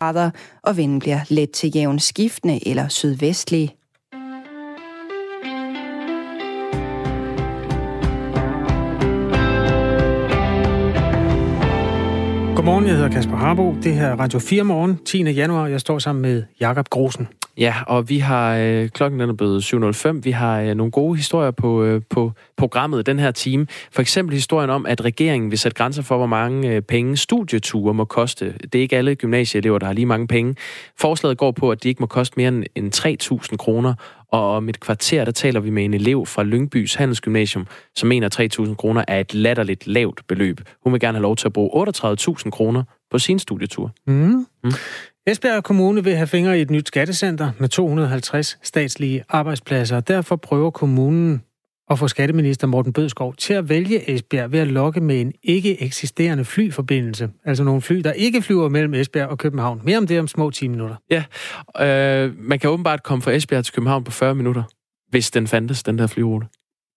grader, og vinden bliver let til jævn skiftende eller sydvestlig. Godmorgen, jeg hedder Kasper Harbo. Det her er Radio 4 morgen, 10. januar. Jeg står sammen med Jakob Grosen. Ja, og vi har, øh, klokken er blevet 7.05, vi har øh, nogle gode historier på, øh, på programmet den her time. For eksempel historien om, at regeringen vil sætte grænser for, hvor mange øh, penge studieture må koste. Det er ikke alle gymnasieelever, der har lige mange penge. Forslaget går på, at de ikke må koste mere end, end 3.000 kroner, og om et kvarter, der taler vi med en elev fra Lyngbys Handelsgymnasium, som mener, 3.000 kroner er et latterligt lavt beløb. Hun vil gerne have lov til at bruge 38.000 kroner på sin studietur. Mm. Mm. Esbjerg Kommune vil have fingre i et nyt skattecenter med 250 statslige arbejdspladser. Derfor prøver kommunen at få skatteminister Morten Bødskov til at vælge Esbjerg ved at lokke med en ikke eksisterende flyforbindelse. Altså nogle fly, der ikke flyver mellem Esbjerg og København. Mere om det om små 10 minutter. Ja, øh, man kan åbenbart komme fra Esbjerg til København på 40 minutter, hvis den fandtes, den der flyrute.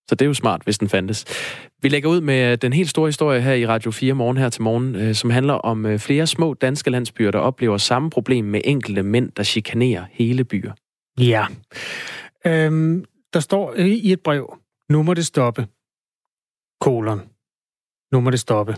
Så det er jo smart, hvis den fandtes. Vi lægger ud med øh, den helt store historie her i Radio 4 morgen her til morgen, øh, som handler om øh, flere små danske landsbyer, der oplever samme problem med enkelte mænd, der chikanerer hele byer. Ja. Øhm, der står i et brev, nu må det stoppe. Kolon. Nu må det stoppe.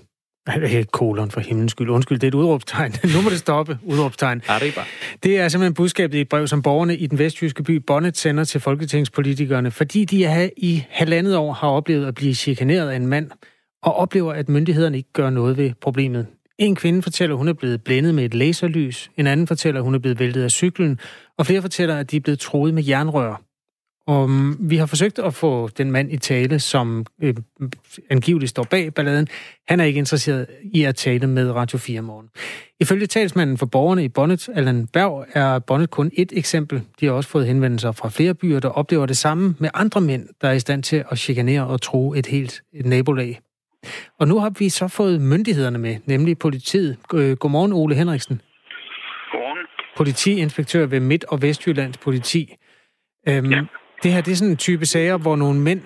Er et kolon for himlens skyld. Undskyld, det er et udråbstegn. nu må det stoppe. Udråbstegn. Arriba. Det er simpelthen budskabet i et brev, som borgerne i den vestjyske by Bonnet sender til folketingspolitikerne, fordi de i halvandet år har oplevet at blive chikaneret af en mand, og oplever, at myndighederne ikke gør noget ved problemet. En kvinde fortæller, at hun er blevet blændet med et laserlys. En anden fortæller, at hun er blevet væltet af cyklen. Og flere fortæller, at de er blevet troet med jernrør. Mm, vi har forsøgt at få den mand i tale, som øh, angiveligt står bag balladen. Han er ikke interesseret i at tale med Radio 4 morgen. Ifølge talsmanden for borgerne i Bonnet, Allan Berg, er Bonnet kun et eksempel. De har også fået henvendelser fra flere byer, der oplever det samme med andre mænd, der er i stand til at chikanere og tro et helt et nabolag. Og nu har vi så fået myndighederne med, nemlig politiet. Godmorgen, Ole Henriksen. Godmorgen. Politiinspektør ved Midt- og Vestjyllands politi. Øhm, ja. Det her det er sådan en type sager, hvor nogle mænd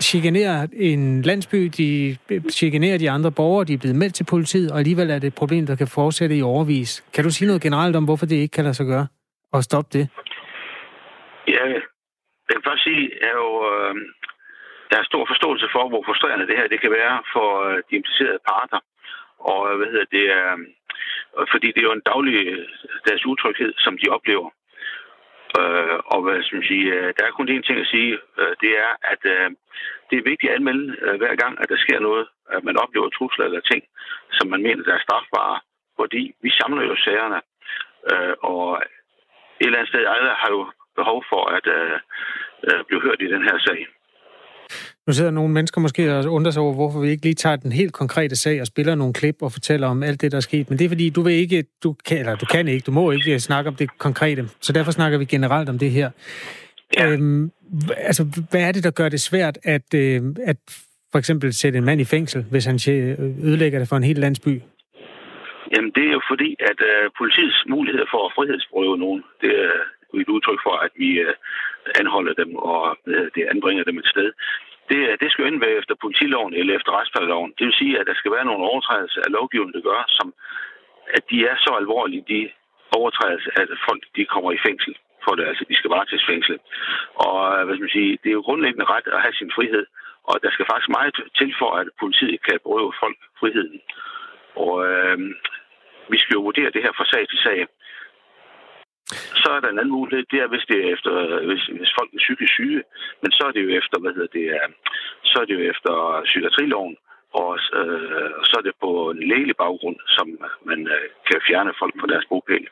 chikanerer en landsby, de chikanerer de andre borgere, de er blevet meldt til politiet, og alligevel er det et problem, der kan fortsætte i overvis. Kan du sige noget generelt om, hvorfor det ikke kan lade sig gøre? Og stoppe det? Ja, jeg kan først sige, at jo, øh, der er stor forståelse for, hvor frustrerende det her det kan være for øh, de implicerede parter. Og øh, hvad hedder det, øh, fordi det er jo en daglig øh, deres utryghed, som de oplever. Øh, og hvad skal man sige, øh, der er kun én ting at sige, øh, det er, at øh, det er vigtigt at anmelde øh, hver gang, at der sker noget, at man oplever trusler eller ting, som man mener, der er strafbare, fordi vi samler jo sagerne, øh, og et eller andet sted alle har jo behov for at øh, øh, blive hørt i den her sag. Nu sidder nogle mennesker måske og undrer sig over, hvorfor vi ikke lige tager den helt konkrete sag og spiller nogle klip og fortæller om alt det, der er sket. Men det er fordi, du vil ikke, du kan, eller du kan ikke, du må ikke snakke om det konkrete. Så derfor snakker vi generelt om det her. Ja. Øhm, altså, hvad er det, der gør det svært at, øh, at for eksempel sætte en mand i fængsel, hvis han ødelægger det for en hel landsby? Jamen, det er jo fordi, at øh, politiets mulighed for at frihedsberøve nogen, det er et udtryk for, at vi øh, anholder dem og øh, det anbringer dem et sted det, øh, det skal enten være efter politiloven eller efter retsplejeloven. Det vil sige, at der skal være nogle overtrædelser af lovgivningen, der gør, som at de er så alvorlige, de overtrædelser, at folk de kommer i fængsel for det. Altså, de skal fængsel. Og øh, hvad skal man sige, det er jo grundlæggende ret at have sin frihed. Og der skal faktisk meget til for, at politiet kan berøve folk friheden. Og øh, vi skal jo vurdere det her fra sag til sag. Så er der en anden mulighed, det er, hvis, det er efter, hvis, hvis folk er psykisk syge, men så er det jo efter, hvad hedder det, øh, så er det jo efter psykiatriloven, og øh, så er det på en lægelig baggrund, som man øh, kan fjerne folk fra deres bogpæl.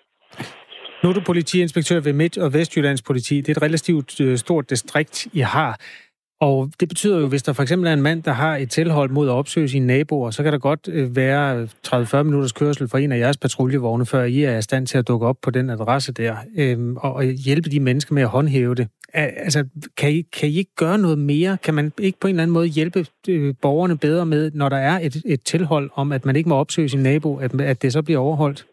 Nu er du politiinspektør ved Midt- og Vestjyllands politi. Det er et relativt øh, stort distrikt, I har. Og det betyder jo, hvis der for eksempel er en mand, der har et tilhold mod at opsøge sine naboer, så kan der godt øh, være 30-40 minutters kørsel for en af jeres patruljevogne, før I er i stand til at dukke op på den adresse der, øhm, og hjælpe de mennesker med at håndhæve det. Altså, kan I, kan I ikke gøre noget mere? Kan man ikke på en eller anden måde hjælpe øh, borgerne bedre med, når der er et, et tilhold om, at man ikke må opsøge sin nabo, at, at det så bliver overholdt?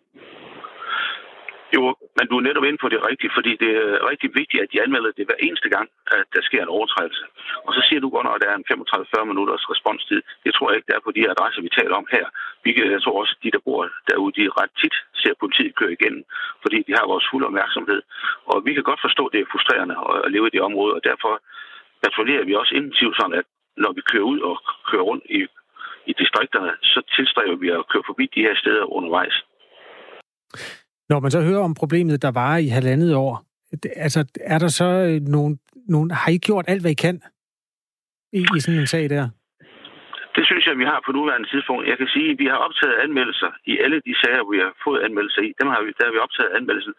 Jo, men du er netop inde på det rigtige, fordi det er rigtig vigtigt, at de anmelder det hver eneste gang, at der sker en overtrædelse. Og så siger du godt nok, at der er en 35-40 minutters responstid. Det tror jeg ikke, der er på de adresser, vi taler om her. Vi, øh, jeg tror også, at de, der bor derude, de ret tit ser politiet køre igen, fordi de har vores fulde opmærksomhed. Og vi kan godt forstå, at det er frustrerende at leve i det område, og derfor patruljerer vi også intensivt sådan, at når vi kører ud og kører rundt i, i distrikterne, så tilstræber vi at køre forbi de her steder undervejs. Når man så hører om problemet, der var i halvandet år, altså er der så øh, nogen, nogen har I gjort alt, hvad I kan i, i sådan en sag der? Det synes jeg, vi har på nuværende tidspunkt. Jeg kan sige, at vi har optaget anmeldelser i alle de sager, vi har fået anmeldelser i. Dem har vi, der har vi optaget anmeldelsen.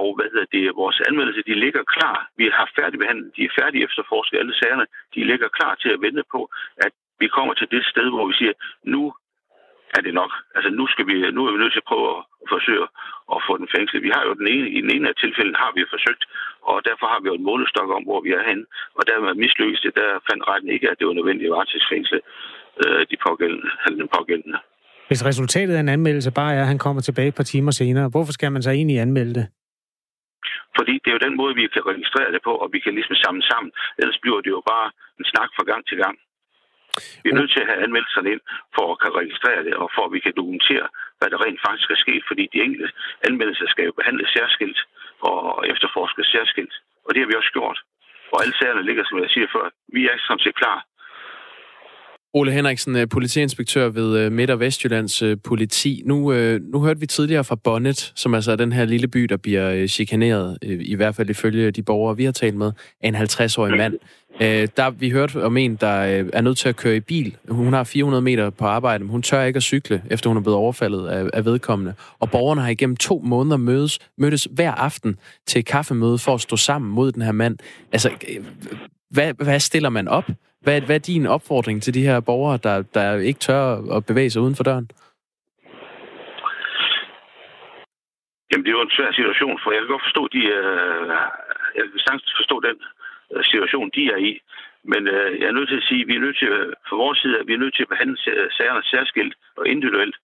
Og hvad hedder det, vores anmeldelser, de ligger klar. Vi har færdigbehandlet, de er færdige efterforsket alle sagerne. De ligger klar til at vente på, at vi kommer til det sted, hvor vi siger, nu er det nok. Altså nu, skal vi, nu er vi nødt til at prøve at forsøge at få den fængslet. Vi har jo den ene, i den ene af tilfælden har vi forsøgt, og derfor har vi jo en målestok om, hvor vi er henne. Og der med mislykkedes det, der fandt retten ikke, at det var nødvendigt at varetægtsfængsle øh, de pågældende, eller den pågældende. Hvis resultatet af en anmeldelse bare er, at han kommer tilbage et par timer senere, hvorfor skal man så egentlig anmelde det? Fordi det er jo den måde, vi kan registrere det på, og vi kan ligesom samle sammen. Ellers bliver det jo bare en snak fra gang til gang. Vi er nødt til at have anmeldelserne ind, for at kan registrere det, og for at vi kan dokumentere, hvad der rent faktisk er sket. Fordi de enkelte anmeldelser skal jo behandles særskilt og efterforskes særskilt. Og det har vi også gjort. Og alle sagerne ligger, som jeg siger før, vi er sådan set klar. Ole Henriksen, øh, politiinspektør ved øh, Midt- og Vestjyllands øh, politi. Nu, nu hørte vi tidligere fra Bonnet, som altså er den her lille by, der bliver chikaneret, i hvert fald ifølge de borgere, vi har talt med, af en 50-årig mand. Der vi hørte om en, der er nødt til at køre i bil. Hun har 400 meter på arbejde, men hun tør ikke at cykle, efter hun er blevet overfaldet af, af vedkommende. Og borgerne har igennem to måneder mødes, mødtes hver aften til kaffemøde for at stå sammen mod den her mand. Altså, hvad, hvad stiller man op? Hvad, hvad er din opfordring til de her borgere, der, der ikke tør at bevæge sig uden for døren? Jamen, det er jo en svær situation, for jeg kan godt forstå, de, øh, jeg kan sagtens forstå den øh, situation, de er i. Men øh, jeg er nødt til at sige, at vi er nødt til, fra vores side, at vi er nødt til at behandle sagerne særskilt og individuelt.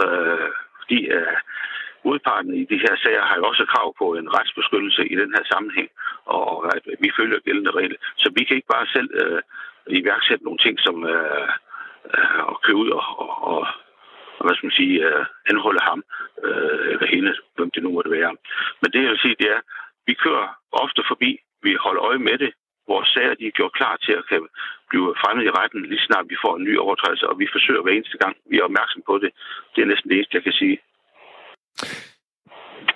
Øh, fordi øh, modparten i de her sager har jo også krav på en retsbeskyttelse i den her sammenhæng, og at vi følger gældende regler. Så vi kan ikke bare selv øh, iværksætte nogle ting, som øh, øh, at køre ud og, og, og hvad skal man sige, øh, anholde ham øh, eller hende, hvem det nu måtte være. Men det jeg vil sige, det er, vi kører ofte forbi, vi holder øje med det, vores sager de er gjort klar til at kan blive fremmet i retten, lige snart vi får en ny overtrædelse, og vi forsøger hver eneste gang, vi er opmærksom på det. Det er næsten det eneste, jeg kan sige.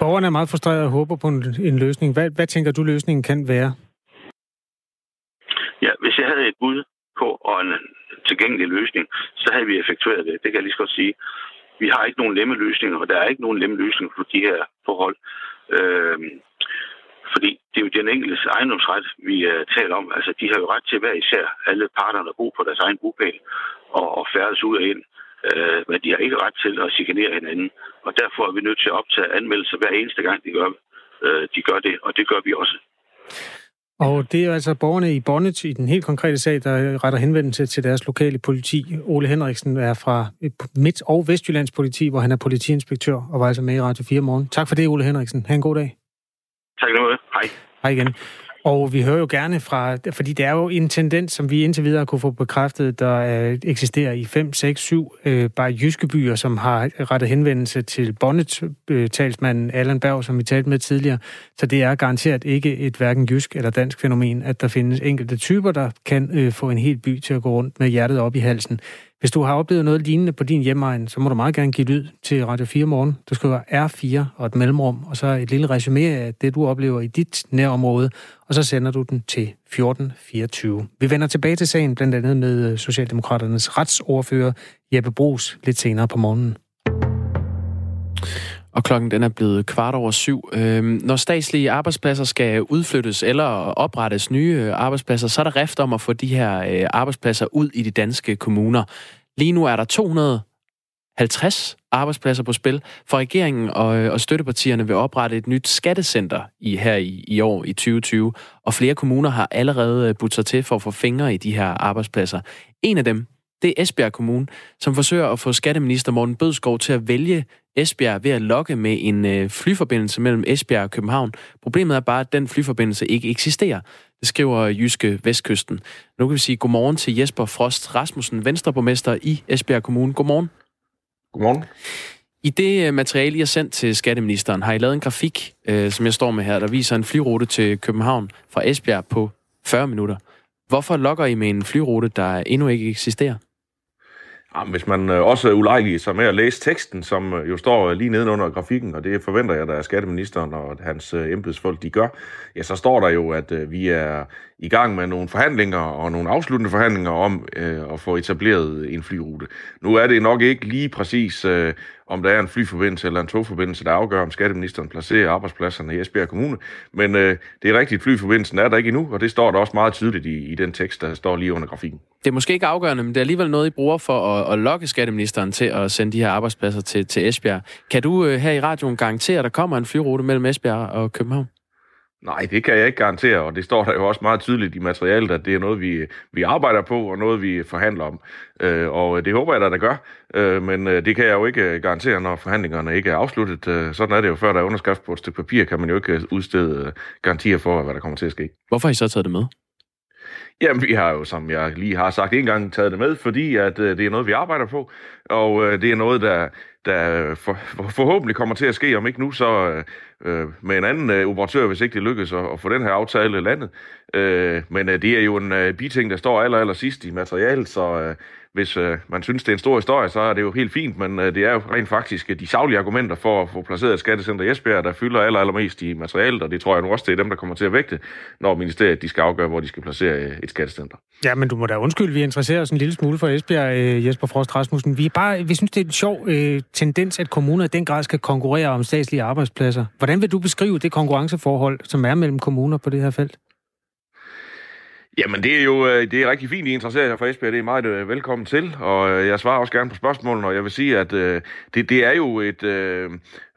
Borgerne er meget frustrerede og håber på en, en løsning. Hvad, hvad tænker du, løsningen kan være? Ja, hvis jeg havde et bud på og en tilgængelig løsning, så havde vi effektueret det. Det kan jeg lige så godt sige. Vi har ikke nogen nemme løsninger, og der er ikke nogen nemme løsninger på de her forhold. Øh, fordi det er jo den enkeltes ejendomsret, vi uh, taler om. Altså, de har jo ret til hver især alle parterne at bo på deres egen bopæl og, og færdes ud og ind. Øh, men de har ikke ret til at chikanere hinanden. Og derfor er vi nødt til at optage anmeldelser hver eneste gang, de gør, øh, de gør det, og det gør vi også. Og det er altså borgerne i Bonnet i den helt konkrete sag, der retter henvendelse til deres lokale politi. Ole Henriksen er fra Midt- og Vestjyllands politi, hvor han er politiinspektør og var altså med i Radio 4 morgen. Tak for det, Ole Henriksen. Ha' en god dag. Tak noget. Hej. Hej igen. Og vi hører jo gerne fra, fordi det er jo en tendens, som vi indtil videre kunne få bekræftet, der øh, eksisterer i 5, 6, 7 øh, bare jyske byer, som har rettet henvendelse til bondetalsmanden Allan Berg, som vi talte med tidligere. Så det er garanteret ikke et hverken jysk eller dansk fænomen, at der findes enkelte typer, der kan øh, få en hel by til at gå rundt med hjertet op i halsen. Hvis du har oplevet noget lignende på din hjemmeegn, så må du meget gerne give lyd til Radio 4 morgen. Du skriver R4 og et mellemrum, og så et lille resume af det, du oplever i dit nærområde, og så sender du den til 1424. Vi vender tilbage til sagen, blandt andet med øh, Socialdemokraternes retsordfører Jeppe Brugs lidt senere på morgenen. Og klokken den er blevet kvart over syv. Øhm, når statslige arbejdspladser skal udflyttes eller oprettes nye øh, arbejdspladser, så er der rift om at få de her øh, arbejdspladser ud i de danske kommuner. Lige nu er der 250 arbejdspladser på spil, for regeringen og, øh, og støttepartierne vil oprette et nyt skattecenter i her i, i år i 2020, og flere kommuner har allerede øh, budt sig til for at få fingre i de her arbejdspladser. En af dem, det er Esbjerg Kommune, som forsøger at få skatteminister Morten Bødskov til at vælge Esbjerg ved at lokke med en øh, flyforbindelse mellem Esbjerg og København. Problemet er bare, at den flyforbindelse ikke eksisterer. Det skriver Jyske Vestkysten. Nu kan vi sige godmorgen til Jesper Frost Rasmussen, venstreborgmester i Esbjerg Kommune. Godmorgen. Godmorgen. I det øh, materiale, I har sendt til skatteministeren, har I lavet en grafik, øh, som jeg står med her, der viser en flyrute til København fra Esbjerg på 40 minutter. Hvorfor lokker I med en flyrute, der endnu ikke eksisterer? Jamen, hvis man øh, også er ulejlig sig med at læse teksten, som øh, jo står øh, lige nedenunder grafikken, og det forventer jeg, at skatteministeren og hans embedsfolk de gør, ja, så står der jo, at vi er i gang med nogle forhandlinger og nogle afsluttende forhandlinger om øh, at få etableret en flyrute. Nu er det nok ikke lige præcis, øh, om der er en flyforbindelse eller en togforbindelse, der afgør, om skatteministeren placerer arbejdspladserne i Esbjerg Kommune. Men øh, det er rigtigt, flyforbindelsen er der ikke endnu, og det står der også meget tydeligt i, i den tekst, der står lige under grafikken. Det er måske ikke afgørende, men det er alligevel noget, I bruger for at, at lokke skatteministeren til at sende de her arbejdspladser til, til Esbjerg. Kan du øh, her i radioen garantere, at der kommer en flyrute mellem Esbjerg og København? Nej, det kan jeg ikke garantere, og det står der jo også meget tydeligt i materialet, at det er noget, vi, vi arbejder på, og noget, vi forhandler om. Øh, og det håber jeg da, der gør, øh, men øh, det kan jeg jo ikke garantere, når forhandlingerne ikke er afsluttet. Øh, sådan er det jo, før der er underskrift på et stykke papir, kan man jo ikke udstede garantier for, hvad der kommer til at ske. Hvorfor har I så taget det med? Jamen, vi har jo, som jeg lige har sagt en gang, taget det med, fordi at øh, det er noget, vi arbejder på, og øh, det er noget, der, der for, forhåbentlig kommer til at ske, om ikke nu, så øh, øh, med en anden øh, operatør, hvis ikke det lykkes at, at få den her aftale landet. Øh, men øh, det er jo en øh, biting, der står aller, aller sidst i materialet, så øh, hvis øh, man synes, det er en stor historie, så er det jo helt fint, men øh, det er jo rent faktisk øh, de savlige argumenter for at få placeret et skattecenter i Esbjerg, der fylder aller, allermest i materialet, og det tror jeg nu også, det er dem, der kommer til at vægte, når ministeriet de skal afgøre, hvor de skal placere øh, et skattecenter. Ja, men du må da undskylde, vi interesserer os en lille smule for Esbjerg, øh, Jesper Frost Rasmussen. Vi, er bare, vi synes, det er en sjov øh, tendens, at kommuner i den grad skal konkurrere om statslige arbejdspladser. Hvordan vil du beskrive det konkurrenceforhold, som er mellem kommuner på det her felt? Jamen, det er jo øh, det er rigtig fint, I interesserer jer for Esbjerg. Det er meget øh, velkommen til, og øh, jeg svarer også gerne på spørgsmålene, og jeg vil sige, at øh, det, det er jo et, øh,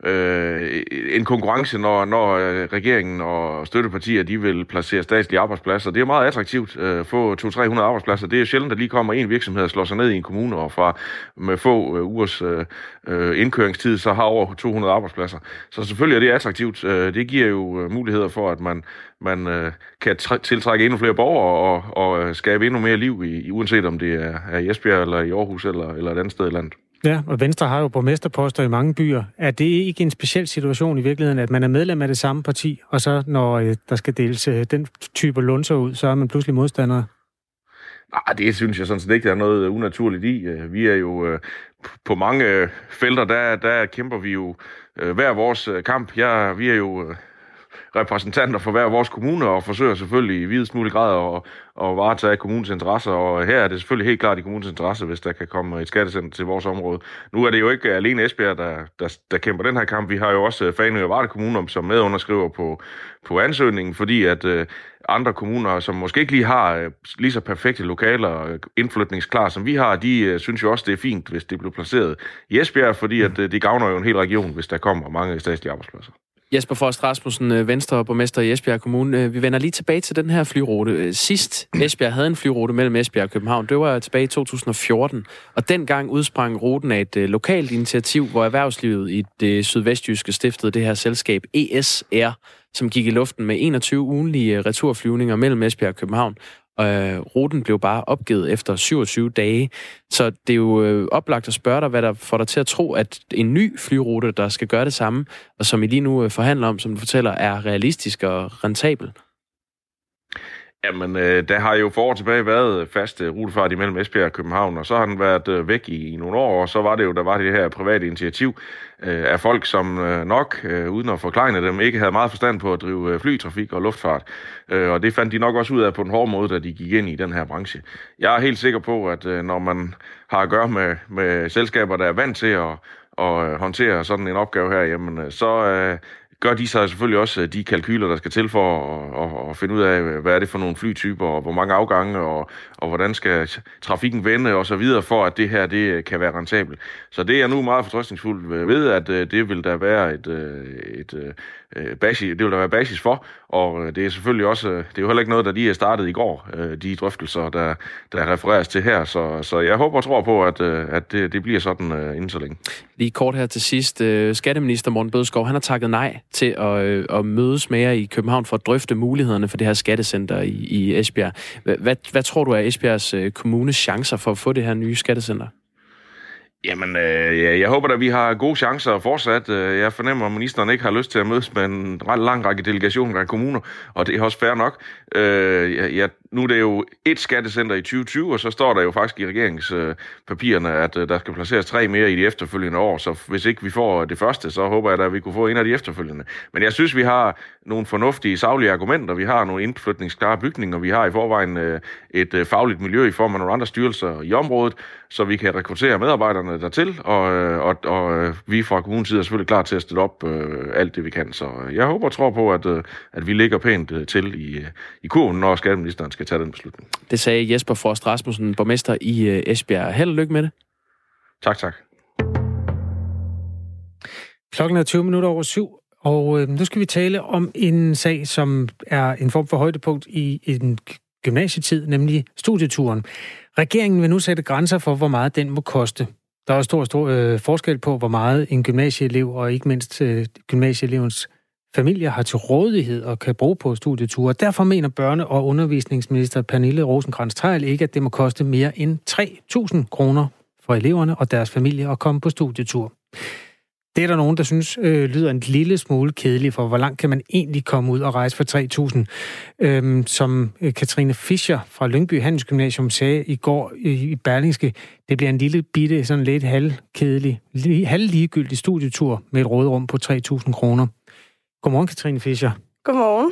øh, en konkurrence, når, når øh, regeringen og støttepartier de vil placere statslige arbejdspladser. Det er meget attraktivt at øh, få 200-300 arbejdspladser. Det er sjældent, at lige kommer en virksomhed og slår sig ned i en kommune, og fra med få øh, ugers øh, øh indkøringstid, så har over 200 arbejdspladser. Så selvfølgelig er det attraktivt. Øh, det giver jo muligheder for, at man, man øh, kan tiltrække endnu flere borgere og, og skabe endnu mere liv, i, uanset om det er, er i Esbjerg, eller i Aarhus, eller, eller et andet sted i landet. Ja, og Venstre har jo borgmesterposter i mange byer. Er det ikke en speciel situation i virkeligheden, at man er medlem af det samme parti, og så når øh, der skal deles øh, den type lunser ud, så er man pludselig modstander? Nej, ah, det synes jeg sådan set ikke, der er noget øh, unaturligt i. Øh, vi er jo øh, på mange felter, der, der kæmper vi jo hver vores kamp. Jeg, vi er jo repræsentanter for hver vores kommune og forsøger selvfølgelig i videst mulig grad at, at varetage kommunens interesser. Og her er det selvfølgelig helt klart i kommunens interesse, hvis der kan komme et skattecenter til vores område. Nu er det jo ikke alene Esbjerg, der, der, der kæmper den her kamp. Vi har jo også øh, Fanø og Varde Kommune, som medunderskriver på, på ansøgningen, fordi at øh, andre kommuner, som måske ikke lige har øh, lige så perfekte lokaler og indflytningsklar, som vi har, de øh, synes jo også, det er fint, hvis det bliver placeret i Esbjerg, fordi at, øh, det gavner jo en hel region, hvis der kommer mange statslige arbejdspladser. Jesper Forst Rasmussen, øh, Venstre borgmester i Esbjerg Kommune. Øh, vi vender lige tilbage til den her flyrute. Øh, sidst Esbjerg havde en flyrute mellem Esbjerg og København, det var tilbage i 2014. Og dengang udsprang ruten af et lokalt initiativ, hvor erhvervslivet i det sydvestjyske stiftede det her selskab ESR, som gik i luften med 21 ugenlige returflyvninger mellem Esbjerg og København. Øh, ruten blev bare opgivet efter 27 dage. Så det er jo øh, oplagt at spørge dig, hvad der får dig til at tro, at en ny flyrute, der skal gøre det samme, og som I lige nu øh, forhandler om, som du fortæller, er realistisk og rentabel. Jamen, øh, der har jo for år tilbage været fast øh, rutefart imellem Esbjerg og København, og så har den været øh, væk i, i nogle år, og så var det jo, der var det her private initiativ øh, af folk, som øh, nok, øh, uden at forklare dem, ikke havde meget forstand på at drive øh, flytrafik og luftfart. Øh, og det fandt de nok også ud af på en hård måde, da de gik ind i den her branche. Jeg er helt sikker på, at øh, når man har at gøre med, med selskaber, der er vant til at, at øh, håndtere sådan en opgave her, jamen, øh, så øh, gør de sig selvfølgelig også øh, de kalkyler, der skal til for at, at, at finde ud af, hvad er det for nogle flytyper, og hvor mange afgange, og, og hvordan skal trafikken vende og så videre, for at det her det øh, kan være rentabelt. Så det er jeg nu meget fortrøstningsfuldt øh, ved, at det vil der være et, et, øh, basis, det vil der være basis for, og øh, det er selvfølgelig også, øh, det er jo heller ikke noget, der lige er startet i går, øh, de drøftelser, der, der refereres til her, så, så jeg håber og tror på, at, at det, det bliver sådan inden så længe. Lige kort her til sidst. Skatteminister Morten Bødskov, han har takket nej til at, at mødes med jer i København for at drøfte mulighederne for det her skattecenter i, i Esbjerg. Hvad, hvad tror du er Esbjergs kommunes chancer for at få det her nye skattecenter? Jamen, øh, ja, jeg håber at vi har gode chancer fortsat. Øh, jeg fornemmer, at ministeren ikke har lyst til at mødes med en ret lang række delegationer af kommuner, og det er også fair nok. Øh, jeg, nu er det jo et skattecenter i 2020, og så står der jo faktisk i regeringspapirerne, øh, at øh, der skal placeres tre mere i de efterfølgende år. Så hvis ikke vi får det første, så håber jeg da, at vi kunne få en af de efterfølgende. Men jeg synes, vi har nogle fornuftige, saglige argumenter. Vi har nogle indflytningsklare bygninger. Vi har i forvejen øh, et fagligt miljø i form af nogle andre styrelser i området, så vi kan rekruttere medarbejderne dertil. Og, og, og vi fra kommunens side er selvfølgelig klar til at stille op alt det, vi kan. Så jeg håber og tror på, at, at vi ligger pænt til i, i kurven, når skatteministeren skal tage den beslutning. Det sagde Jesper Frost Rasmussen, borgmester i øh, Esbjerg. Held og lykke med det. Tak, tak. Klokken er 20 minutter over syv, og øh, nu skal vi tale om en sag, som er en form for højdepunkt i en gymnasietid, nemlig studieturen. Regeringen vil nu sætte grænser for, hvor meget den må koste. Der er stor, stor øh, forskel på, hvor meget en gymnasieelev og ikke mindst øh, gymnasieelevens familier har til rådighed og kan bruge på studieture. Derfor mener børne- og undervisningsminister Pernille rosenkrantz teil ikke, at det må koste mere end 3.000 kroner for eleverne og deres familie at komme på studietur. Det er der nogen, der synes øh, lyder en lille smule kedeligt, for hvor langt kan man egentlig komme ud og rejse for 3.000? Øhm, som øh, Katrine Fischer fra Lyngby Handelsgymnasium sagde i går i Berlingske, det bliver en lille bitte, sådan lidt halvkedelig, halvligegyldig studietur med et rådrum på 3.000 kroner. Godmorgen, Katrine Fischer. Godmorgen.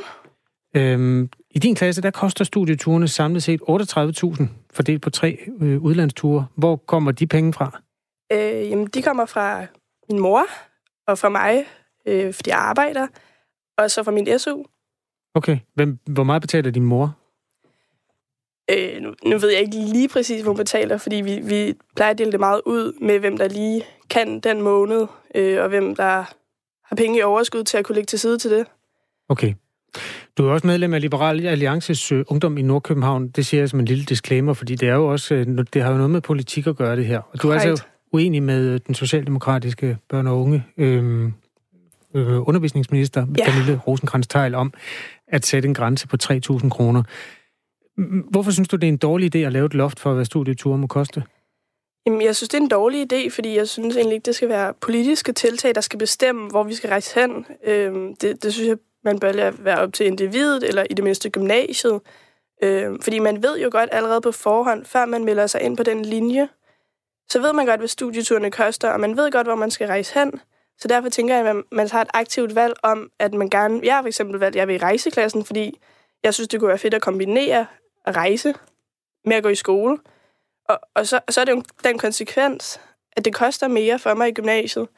Øhm, I din klasse, der koster studieturene samlet set 38.000 fordelt på tre øh, udlandsture. Hvor kommer de penge fra? Øh, jamen, de kommer fra min mor og fra mig, øh, fordi jeg arbejder, og så fra min SU. Okay. Hvem, hvor meget betaler din mor? Øh, nu, nu ved jeg ikke lige præcis, hvor hun betaler, fordi vi, vi plejer at dele det meget ud med, hvem der lige kan den måned, øh, og hvem der har penge i overskud til at kunne lægge til side til det. Okay. Du er også medlem af Liberal Alliances uh, Ungdom i Nordkøbenhavn. Det siger jeg som en lille disclaimer, fordi det er jo også, uh, det har jo noget med politik at gøre det her. Og du er altså uenig med øh, den socialdemokratiske børn- og unge øh, øh, undervisningsminister, ja. Pernille rosenkrantz teil om at sætte en grænse på 3.000 kroner. Hvorfor synes du, det er en dårlig idé at lave et loft for, hvad studieture må koste? Jamen, jeg synes, det er en dårlig idé, fordi jeg synes egentlig ikke, det skal være politiske tiltag, der skal bestemme, hvor vi skal rejse hen. Øhm, det, det synes jeg, man bør lade være op til individet, eller i det mindste gymnasiet. Øhm, fordi man ved jo godt allerede på forhånd, før man melder sig ind på den linje, så ved man godt, hvad studieturene koster, og man ved godt, hvor man skal rejse hen. Så derfor tænker jeg, at man tager et aktivt valg om, at man gerne... Jeg har for eksempel valgt, at jeg vil i rejseklassen, fordi jeg synes, det kunne være fedt at kombinere at rejse med at gå i skole. Og, og så, så er det jo den konsekvens, at det koster mere for mig i gymnasiet.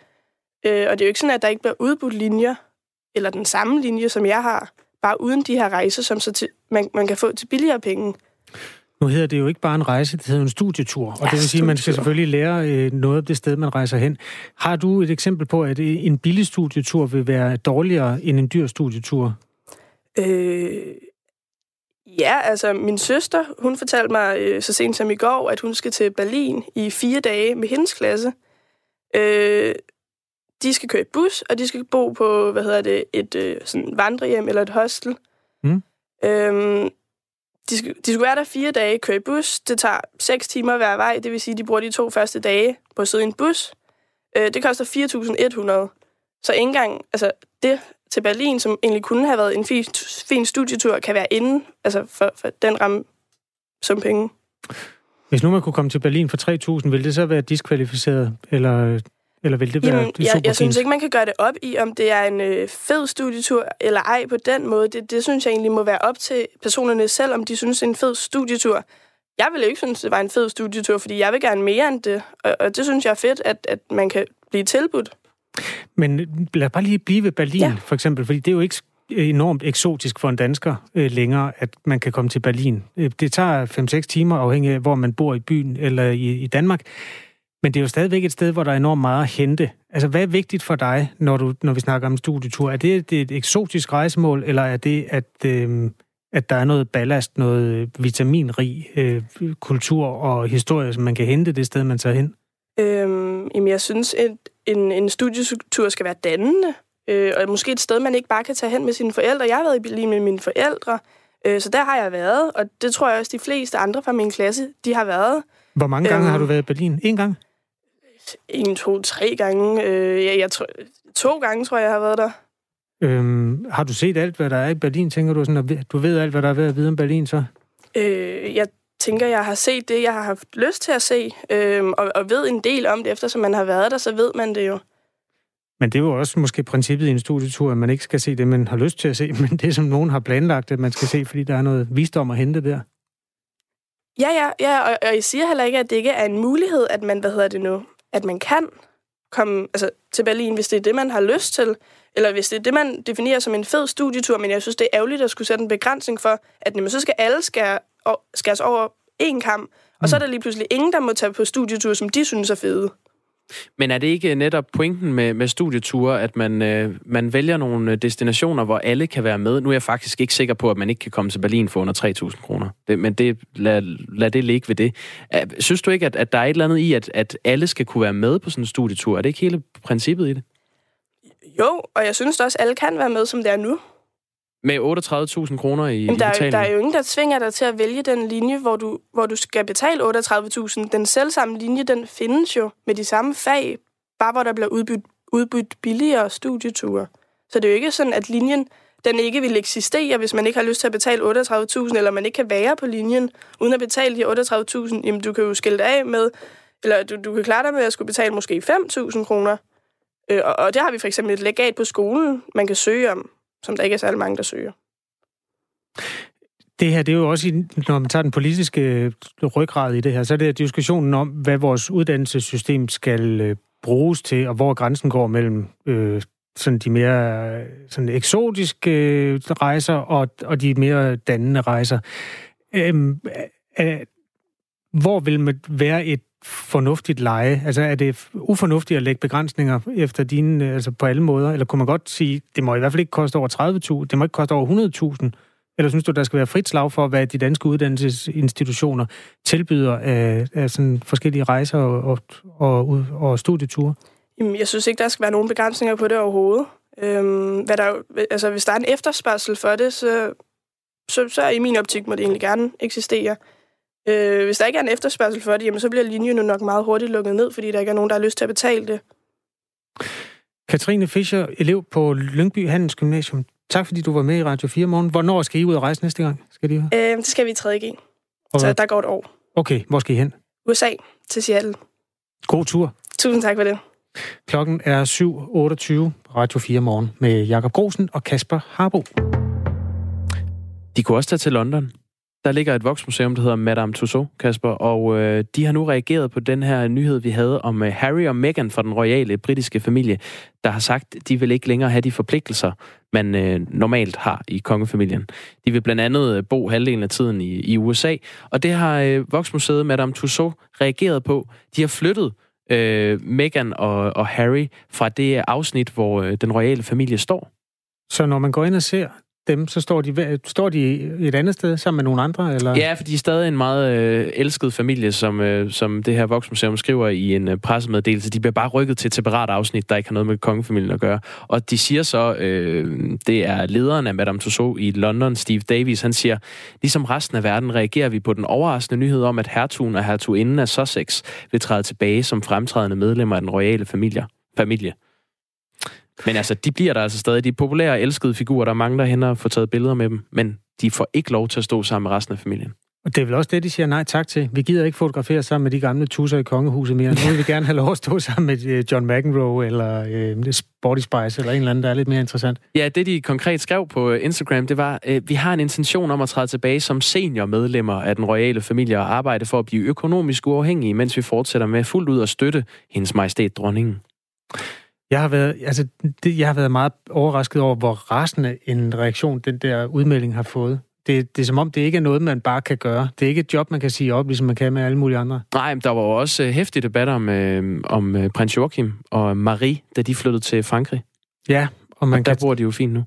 Øh, og det er jo ikke sådan, at der ikke bliver udbudt linjer, eller den samme linje, som jeg har, bare uden de her rejser, som så til, man, man kan få til billigere penge. Nu hedder det jo ikke bare en rejse, det hedder en studietur. Og ja, det vil sige, at man skal selvfølgelig lære øh, noget af det sted, man rejser hen. Har du et eksempel på, at en billig studietur vil være dårligere end en dyr studietur? Øh, Ja, altså min søster, hun fortalte mig øh, så sent som i går, at hun skal til Berlin i fire dage med hendes klasse. Øh, de skal køre i bus, og de skal bo på, hvad hedder det, et øh, sådan vandrehjem eller et hostel. Mm. Øh, de, skal, de skulle være der fire dage, køre i bus. Det tager seks timer hver vej, det vil sige, at de bruger de to første dage på at sidde i en bus. Øh, det koster 4.100. Så ikke engang, altså det til Berlin, som egentlig kunne have været en fin, fin studietur, kan være inde altså for, for den ramme som penge. Hvis nu man kunne komme til Berlin for 3.000, ville det så være diskvalificeret, eller, eller vil det være Jamen, jeg, jeg synes ikke, man kan gøre det op i, om det er en øh, fed studietur eller ej på den måde. Det, det synes jeg egentlig må være op til personerne selv, om de synes, det er en fed studietur. Jeg ville ikke synes, det var en fed studietur, fordi jeg vil gerne mere end det. Og, og det synes jeg er fedt, at, at man kan blive tilbudt. Men lad bare lige blive ved Berlin, ja. for eksempel, fordi det er jo ikke enormt eksotisk for en dansker øh, længere, at man kan komme til Berlin. Øh, det tager 5-6 timer, afhængig af, hvor man bor i byen eller i, i Danmark. Men det er jo stadigvæk et sted, hvor der er enormt meget at hente. Altså, hvad er vigtigt for dig, når, du, når vi snakker om studietur? Er det, det et eksotisk rejsemål, eller er det, at, øh, at der er noget ballast, noget vitaminrig øh, kultur og historie, som man kan hente det sted, man tager hen? Øhm, jamen, jeg synes, at en, en studietur skal være dannende. Øh, og måske et sted, man ikke bare kan tage hen med sine forældre. Jeg har været i Berlin med mine forældre, øh, så der har jeg været. Og det tror jeg også, de fleste andre fra min klasse, de har været. Hvor mange gange øhm, har du været i Berlin? En gang? En, to, tre gange. Øh, jeg, jeg tror, to gange tror jeg, jeg har været der. Øhm, har du set alt, hvad der er i Berlin, tænker du? Sådan, at du ved alt, hvad der er ved at vide om Berlin, så? Øh, jeg tænker, jeg har set det, jeg har haft lyst til at se, øh, og, og ved en del om det, eftersom man har været der, så ved man det jo. Men det er jo også måske princippet i en studietur, at man ikke skal se det, man har lyst til at se, men det, som nogen har planlagt, at man skal se, fordi der er noget visdom at hente der. Ja, ja, ja og, og jeg siger heller ikke, at det ikke er en mulighed, at man, hvad hedder det nu, at man kan komme altså, til Berlin, hvis det er det, man har lyst til, eller hvis det er det, man definerer som en fed studietur, men jeg synes, det er ærgerligt at skulle sætte en begrænsning for, at jamen, så skal alle skære, skæres over en kamp, og mm. så er der lige pludselig ingen, der må tage på studietur, som de synes er fede. Men er det ikke netop pointen med, med studieture, at man, øh, man vælger nogle øh, destinationer, hvor alle kan være med? Nu er jeg faktisk ikke sikker på, at man ikke kan komme til Berlin for under 3.000 kroner. Det, men det, lad, lad det ligge ved det. Synes du ikke, at, at der er et eller andet i, at, at alle skal kunne være med på sådan en studietur? Er det ikke hele princippet i det? Jo, og jeg synes også, at alle kan være med, som det er nu. Med 38.000 kroner i, Jamen, der, i betaling? der er jo ingen, der tvinger dig til at vælge den linje, hvor du, hvor du skal betale 38.000. Den selvsamme linje, den findes jo med de samme fag, bare hvor der bliver udbydt, udbydt billigere studieture. Så det er jo ikke sådan, at linjen den ikke vil eksistere, hvis man ikke har lyst til at betale 38.000, eller man ikke kan være på linjen uden at betale de 38.000. Jamen, du kan jo skille af med, eller du, du kan klare dig med at skulle betale måske 5.000 kroner. Øh, og, og det har vi for eksempel et legat på skolen, man kan søge om som der ikke er særlig mange, der søger. Det her, det er jo også, når man tager den politiske øh, ryggrad i det her, så er det diskussionen om, hvad vores uddannelsessystem skal øh, bruges til, og hvor grænsen går mellem øh, sådan de mere øh, sådan eksotiske øh, rejser og, og de mere dannende rejser. Øhm, øh, hvor vil man være et fornuftigt leje? Altså er det ufornuftigt at lægge begrænsninger efter dine, øh, altså på alle måder? Eller kunne man godt sige, det må i hvert fald ikke koste over 30.000, det må ikke koste over 100.000? Eller synes du, der skal være frit slag for, hvad de danske uddannelsesinstitutioner tilbyder af, af sådan forskellige rejser og, og, og, og studieture? Jamen, jeg synes ikke, der skal være nogen begrænsninger på det overhovedet. Øhm, hvad der, altså, hvis der er en efterspørgsel for det, så, så, så i min optik må det egentlig gerne eksistere. Øh, hvis der ikke er en efterspørgsel for det, jamen, så bliver linjen jo nok meget hurtigt lukket ned, fordi der ikke er nogen, der har lyst til at betale det. Katrine Fischer, elev på Lyngby Handelsgymnasium. Tak fordi du var med i Radio 4 morgen. Hvornår skal I ud og rejse næste gang? Skal de øh, det skal vi i 3.G. Så der går et år. Okay, hvor skal I hen? USA til Seattle. God tur. Tusind tak for det. Klokken er 7.28 Radio 4 morgen med Jakob Grosen og Kasper Harbo. De kunne også tage til London. Der ligger et voksmuseum, der hedder Madame Tussauds, Kasper, og øh, de har nu reageret på den her nyhed, vi havde om øh, Harry og Meghan fra den royale britiske familie, der har sagt, de vil ikke længere have de forpligtelser, man øh, normalt har i kongefamilien. De vil blandt andet øh, bo halvdelen af tiden i, i USA, og det har øh, Voksmuseet Madame Tussauds reageret på. De har flyttet øh, Meghan og, og Harry fra det afsnit, hvor øh, den royale familie står. Så når man går ind og ser dem, så står de, står de et andet sted sammen med nogle andre? Eller? Ja, for de er stadig en meget øh, elsket familie, som, øh, som det her Voksmuseum skriver i en øh, pressemeddelelse. De bliver bare rykket til et separat afsnit, der ikke har noget med kongefamilien at gøre. Og de siger så, øh, det er lederen af Madame Tussauds i London, Steve Davies, han siger, ligesom resten af verden reagerer vi på den overraskende nyhed om, at hertugen og hertuginden af Sussex vil træde tilbage som fremtrædende medlemmer af den royale familie. familie. Men altså, de bliver der altså stadig. De populære og elskede figurer. Der er mange, der hænder og får taget billeder med dem. Men de får ikke lov til at stå sammen med resten af familien. Og det er vel også det, de siger nej tak til. Vi gider ikke fotografere sammen med de gamle tusser i kongehuset mere. Nu vil vi gerne have lov at stå sammen med øh, John McEnroe eller øh, Sporty Spice eller en eller anden, der er lidt mere interessant. Ja, det de konkret skrev på øh, Instagram, det var, øh, vi har en intention om at træde tilbage som seniormedlemmer af den royale familie og arbejde for at blive økonomisk uafhængige, mens vi fortsætter med fuldt ud at støtte hendes majestæt dronningen. Jeg har været, altså, det, jeg har været meget overrasket over, hvor rasende en reaktion den der udmelding har fået. Det, det er som om, det ikke er noget, man bare kan gøre. Det er ikke et job, man kan sige op, ligesom man kan med alle mulige andre. Nej, men der var jo også øh, hæftig debat om, øh, om øh, prins Joachim og Marie, da de flyttede til Frankrig. Ja, og, man og der kan, bor de jo fint nu.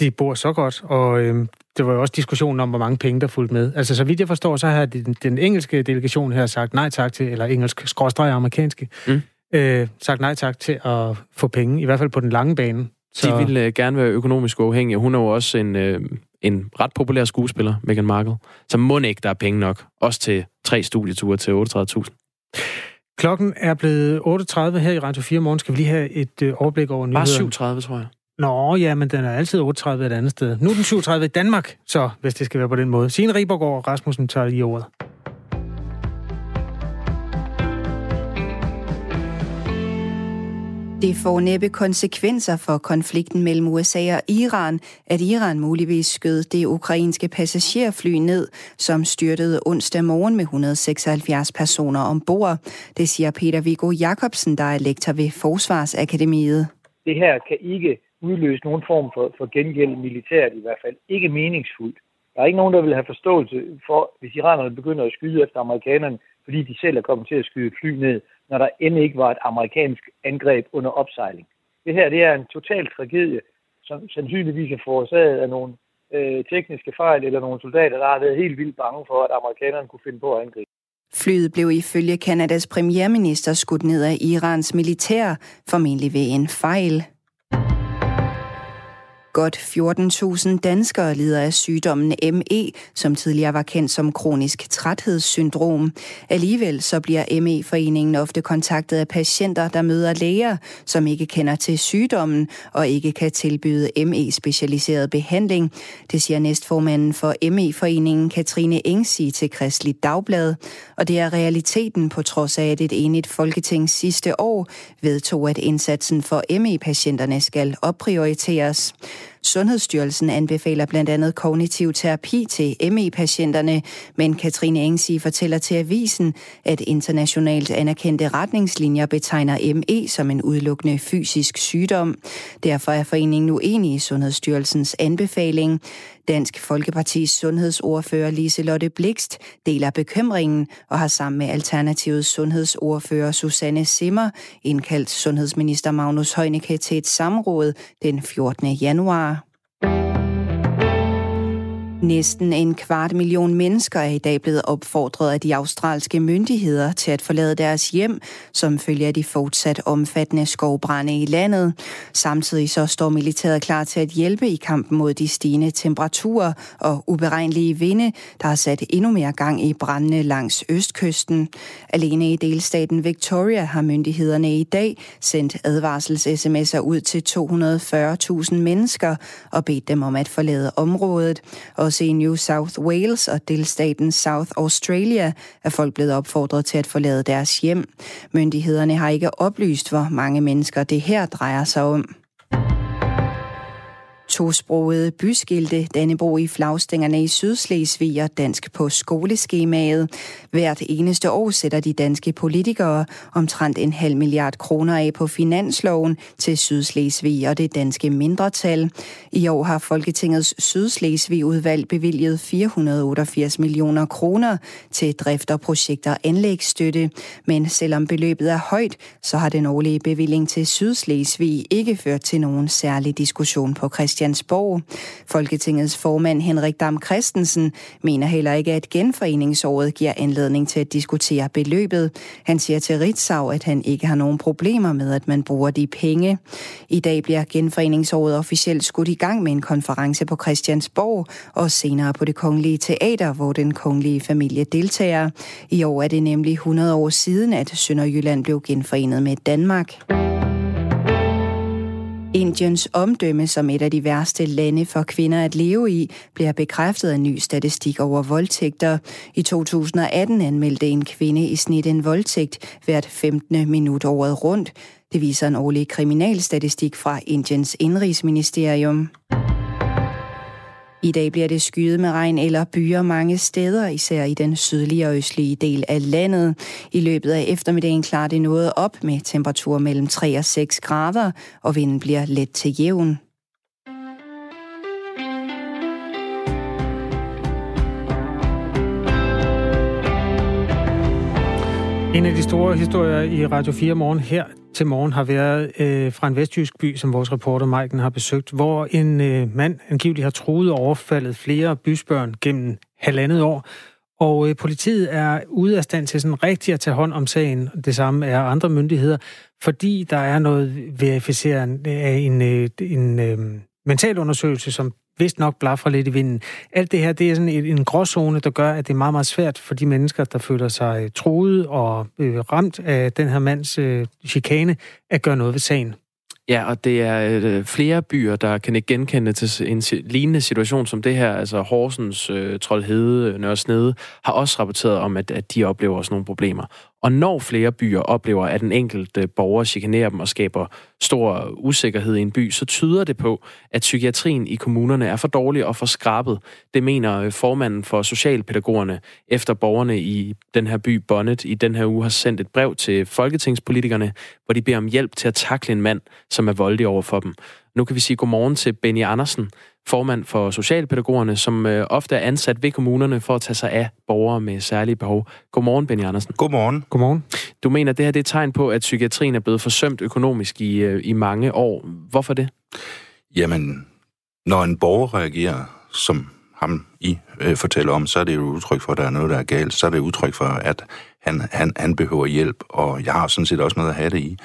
de bor så godt, og øh, det var jo også diskussionen om, hvor mange penge, der fulgte med. Altså, så vidt jeg forstår, så har den, den engelske delegation her sagt nej tak til, eller engelsk skråstreg amerikanske, Mm. Øh, sagt nej tak til at få penge, i hvert fald på den lange bane. Så... De ville øh, gerne være økonomisk uafhængige. Hun er jo også en, øh, en ret populær skuespiller, Meghan Markle. Så må ikke, der er penge nok. Også til tre studieture til 38.000. Klokken er blevet 8.30 her i Radio 4 morgen. Skal vi lige have et øh, overblik over Bare nyhederne? 7.30, tror jeg. Nå, ja, men den er altid 8.30 et andet sted. Nu er den 7.30 i Danmark, så hvis det skal være på den måde. Signe Ribergaard og Rasmussen tager lige ordet. Det får næppe konsekvenser for konflikten mellem USA og Iran, at Iran muligvis skød det ukrainske passagerfly ned, som styrtede onsdag morgen med 176 personer ombord. Det siger Peter Viggo Jacobsen, der er lektor ved Forsvarsakademiet. Det her kan ikke udløse nogen form for, for gengæld militært i hvert fald. Ikke meningsfuldt. Der er ikke nogen, der vil have forståelse for, hvis iranerne begynder at skyde efter amerikanerne, fordi de selv er kommet til at skyde fly ned, når der end ikke var et amerikansk angreb under opsejling. Det her det er en total tragedie, som sandsynligvis er forårsaget af nogle øh, tekniske fejl eller nogle soldater, der har været helt vildt bange for, at amerikanerne kunne finde på at angribe. Flyet blev ifølge Kanadas premierminister skudt ned af Irans militær, formentlig ved en fejl. Godt 14.000 danskere lider af sygdommen ME, som tidligere var kendt som kronisk træthedssyndrom. Alligevel så bliver ME-foreningen ofte kontaktet af patienter, der møder læger, som ikke kender til sygdommen og ikke kan tilbyde ME-specialiseret behandling. Det siger næstformanden for ME-foreningen Katrine Engsi til Kristelig Dagblad. Og det er realiteten på trods af, at et enigt folketing sidste år vedtog, at indsatsen for ME-patienterne skal opprioriteres. Sundhedsstyrelsen anbefaler blandt andet kognitiv terapi til ME-patienterne, men Katrine Engsi fortæller til avisen, at internationalt anerkendte retningslinjer betegner ME som en udelukkende fysisk sygdom. Derfor er foreningen uenig i Sundhedsstyrelsens anbefaling. Dansk Folkepartis sundhedsordfører Liselotte Blikst deler bekymringen og har sammen med Alternativets sundhedsordfører Susanne Simmer indkaldt sundhedsminister Magnus Heunicke til et samråd den 14. januar. Næsten en kvart million mennesker er i dag blevet opfordret af de australske myndigheder til at forlade deres hjem, som følger af de fortsat omfattende skovbrænde i landet. Samtidig så står militæret klar til at hjælpe i kampen mod de stigende temperaturer og uberegnelige vinde, der har sat endnu mere gang i brændene langs østkysten. Alene i delstaten Victoria har myndighederne i dag sendt advarsels-sms'er ud til 240.000 mennesker og bedt dem om at forlade området. Og også i New South Wales og delstaten South Australia er folk blevet opfordret til at forlade deres hjem. Myndighederne har ikke oplyst, hvor mange mennesker det her drejer sig om tosprogede byskilte Dannebro i flagstængerne i Sydslesvig og dansk på skoleskemaet. Hvert eneste år sætter de danske politikere omtrent en halv milliard kroner af på finansloven til Sydslesvig og det danske mindretal. I år har Folketingets Sydslesvig-udvalg bevilget 488 millioner kroner til drift og projekter anlægsstøtte. Men selvom beløbet er højt, så har den årlige bevilling til Sydslesvig ikke ført til nogen særlig diskussion på Christian Christiansborg. Folketingets formand Henrik Dam Christensen mener heller ikke, at genforeningsåret giver anledning til at diskutere beløbet. Han siger til Ritzau, at han ikke har nogen problemer med, at man bruger de penge. I dag bliver genforeningsåret officielt skudt i gang med en konference på Christiansborg og senere på det kongelige teater, hvor den kongelige familie deltager. I år er det nemlig 100 år siden, at Sønderjylland blev genforenet med Danmark. Indiens omdømme som et af de værste lande for kvinder at leve i, bliver bekræftet af ny statistik over voldtægter. I 2018 anmeldte en kvinde i snit en voldtægt hvert 15. minut året rundt. Det viser en årlig kriminalstatistik fra Indiens indrigsministerium. I dag bliver det skyet med regn eller byer mange steder, især i den sydlige og østlige del af landet. I løbet af eftermiddagen klarer det noget op med temperatur mellem 3 og 6 grader, og vinden bliver let til jævn. En af de store historier i Radio 4 morgen her til morgen har været øh, fra en vestjysk by, som vores reporter Maiken har besøgt, hvor en øh, mand angiveligt har truet og overfaldet flere bysbørn gennem halvandet år. Og øh, politiet er ude af stand til sådan rigtigt at tage hånd om sagen. Det samme er andre myndigheder, fordi der er noget verificering af en, øh, en øh, mentalundersøgelse, som vist nok blaffer lidt i vinden. Alt det her, det er sådan en, en gråzone, der gør, at det er meget, meget svært for de mennesker, der føler sig øh, troet og øh, ramt af den her mands øh, chikane, at gøre noget ved sagen. Ja, og det er øh, flere byer, der kan ikke genkende til en lignende situation som det her. Altså Horsens, øh, Troldhede, Nørresnede har også rapporteret om, at, at de oplever også nogle problemer. Og når flere byer oplever, at den enkelte øh, borger chikanerer dem og skaber stor usikkerhed i en by, så tyder det på, at psykiatrien i kommunerne er for dårlig og for skrabet. Det mener øh, formanden for socialpædagogerne, efter borgerne i den her by Bonnet i den her uge har sendt et brev til folketingspolitikerne, hvor de beder om hjælp til at takle en mand, som er voldelig over for dem. Nu kan vi sige godmorgen til Benny Andersen, formand for Socialpædagogerne, som øh, ofte er ansat ved kommunerne for at tage sig af borgere med særlige behov. Godmorgen, Benny Andersen. Godmorgen. Godmorgen. Du mener, at det her det er et tegn på, at psykiatrien er blevet forsømt økonomisk i, øh, i mange år. Hvorfor det? Jamen, når en borger reagerer, som ham I øh, fortæller om, så er det jo udtryk for, at der er noget, der er galt. Så er det udtryk for, at han, han, han behøver hjælp, og jeg har sådan set også noget at have det i.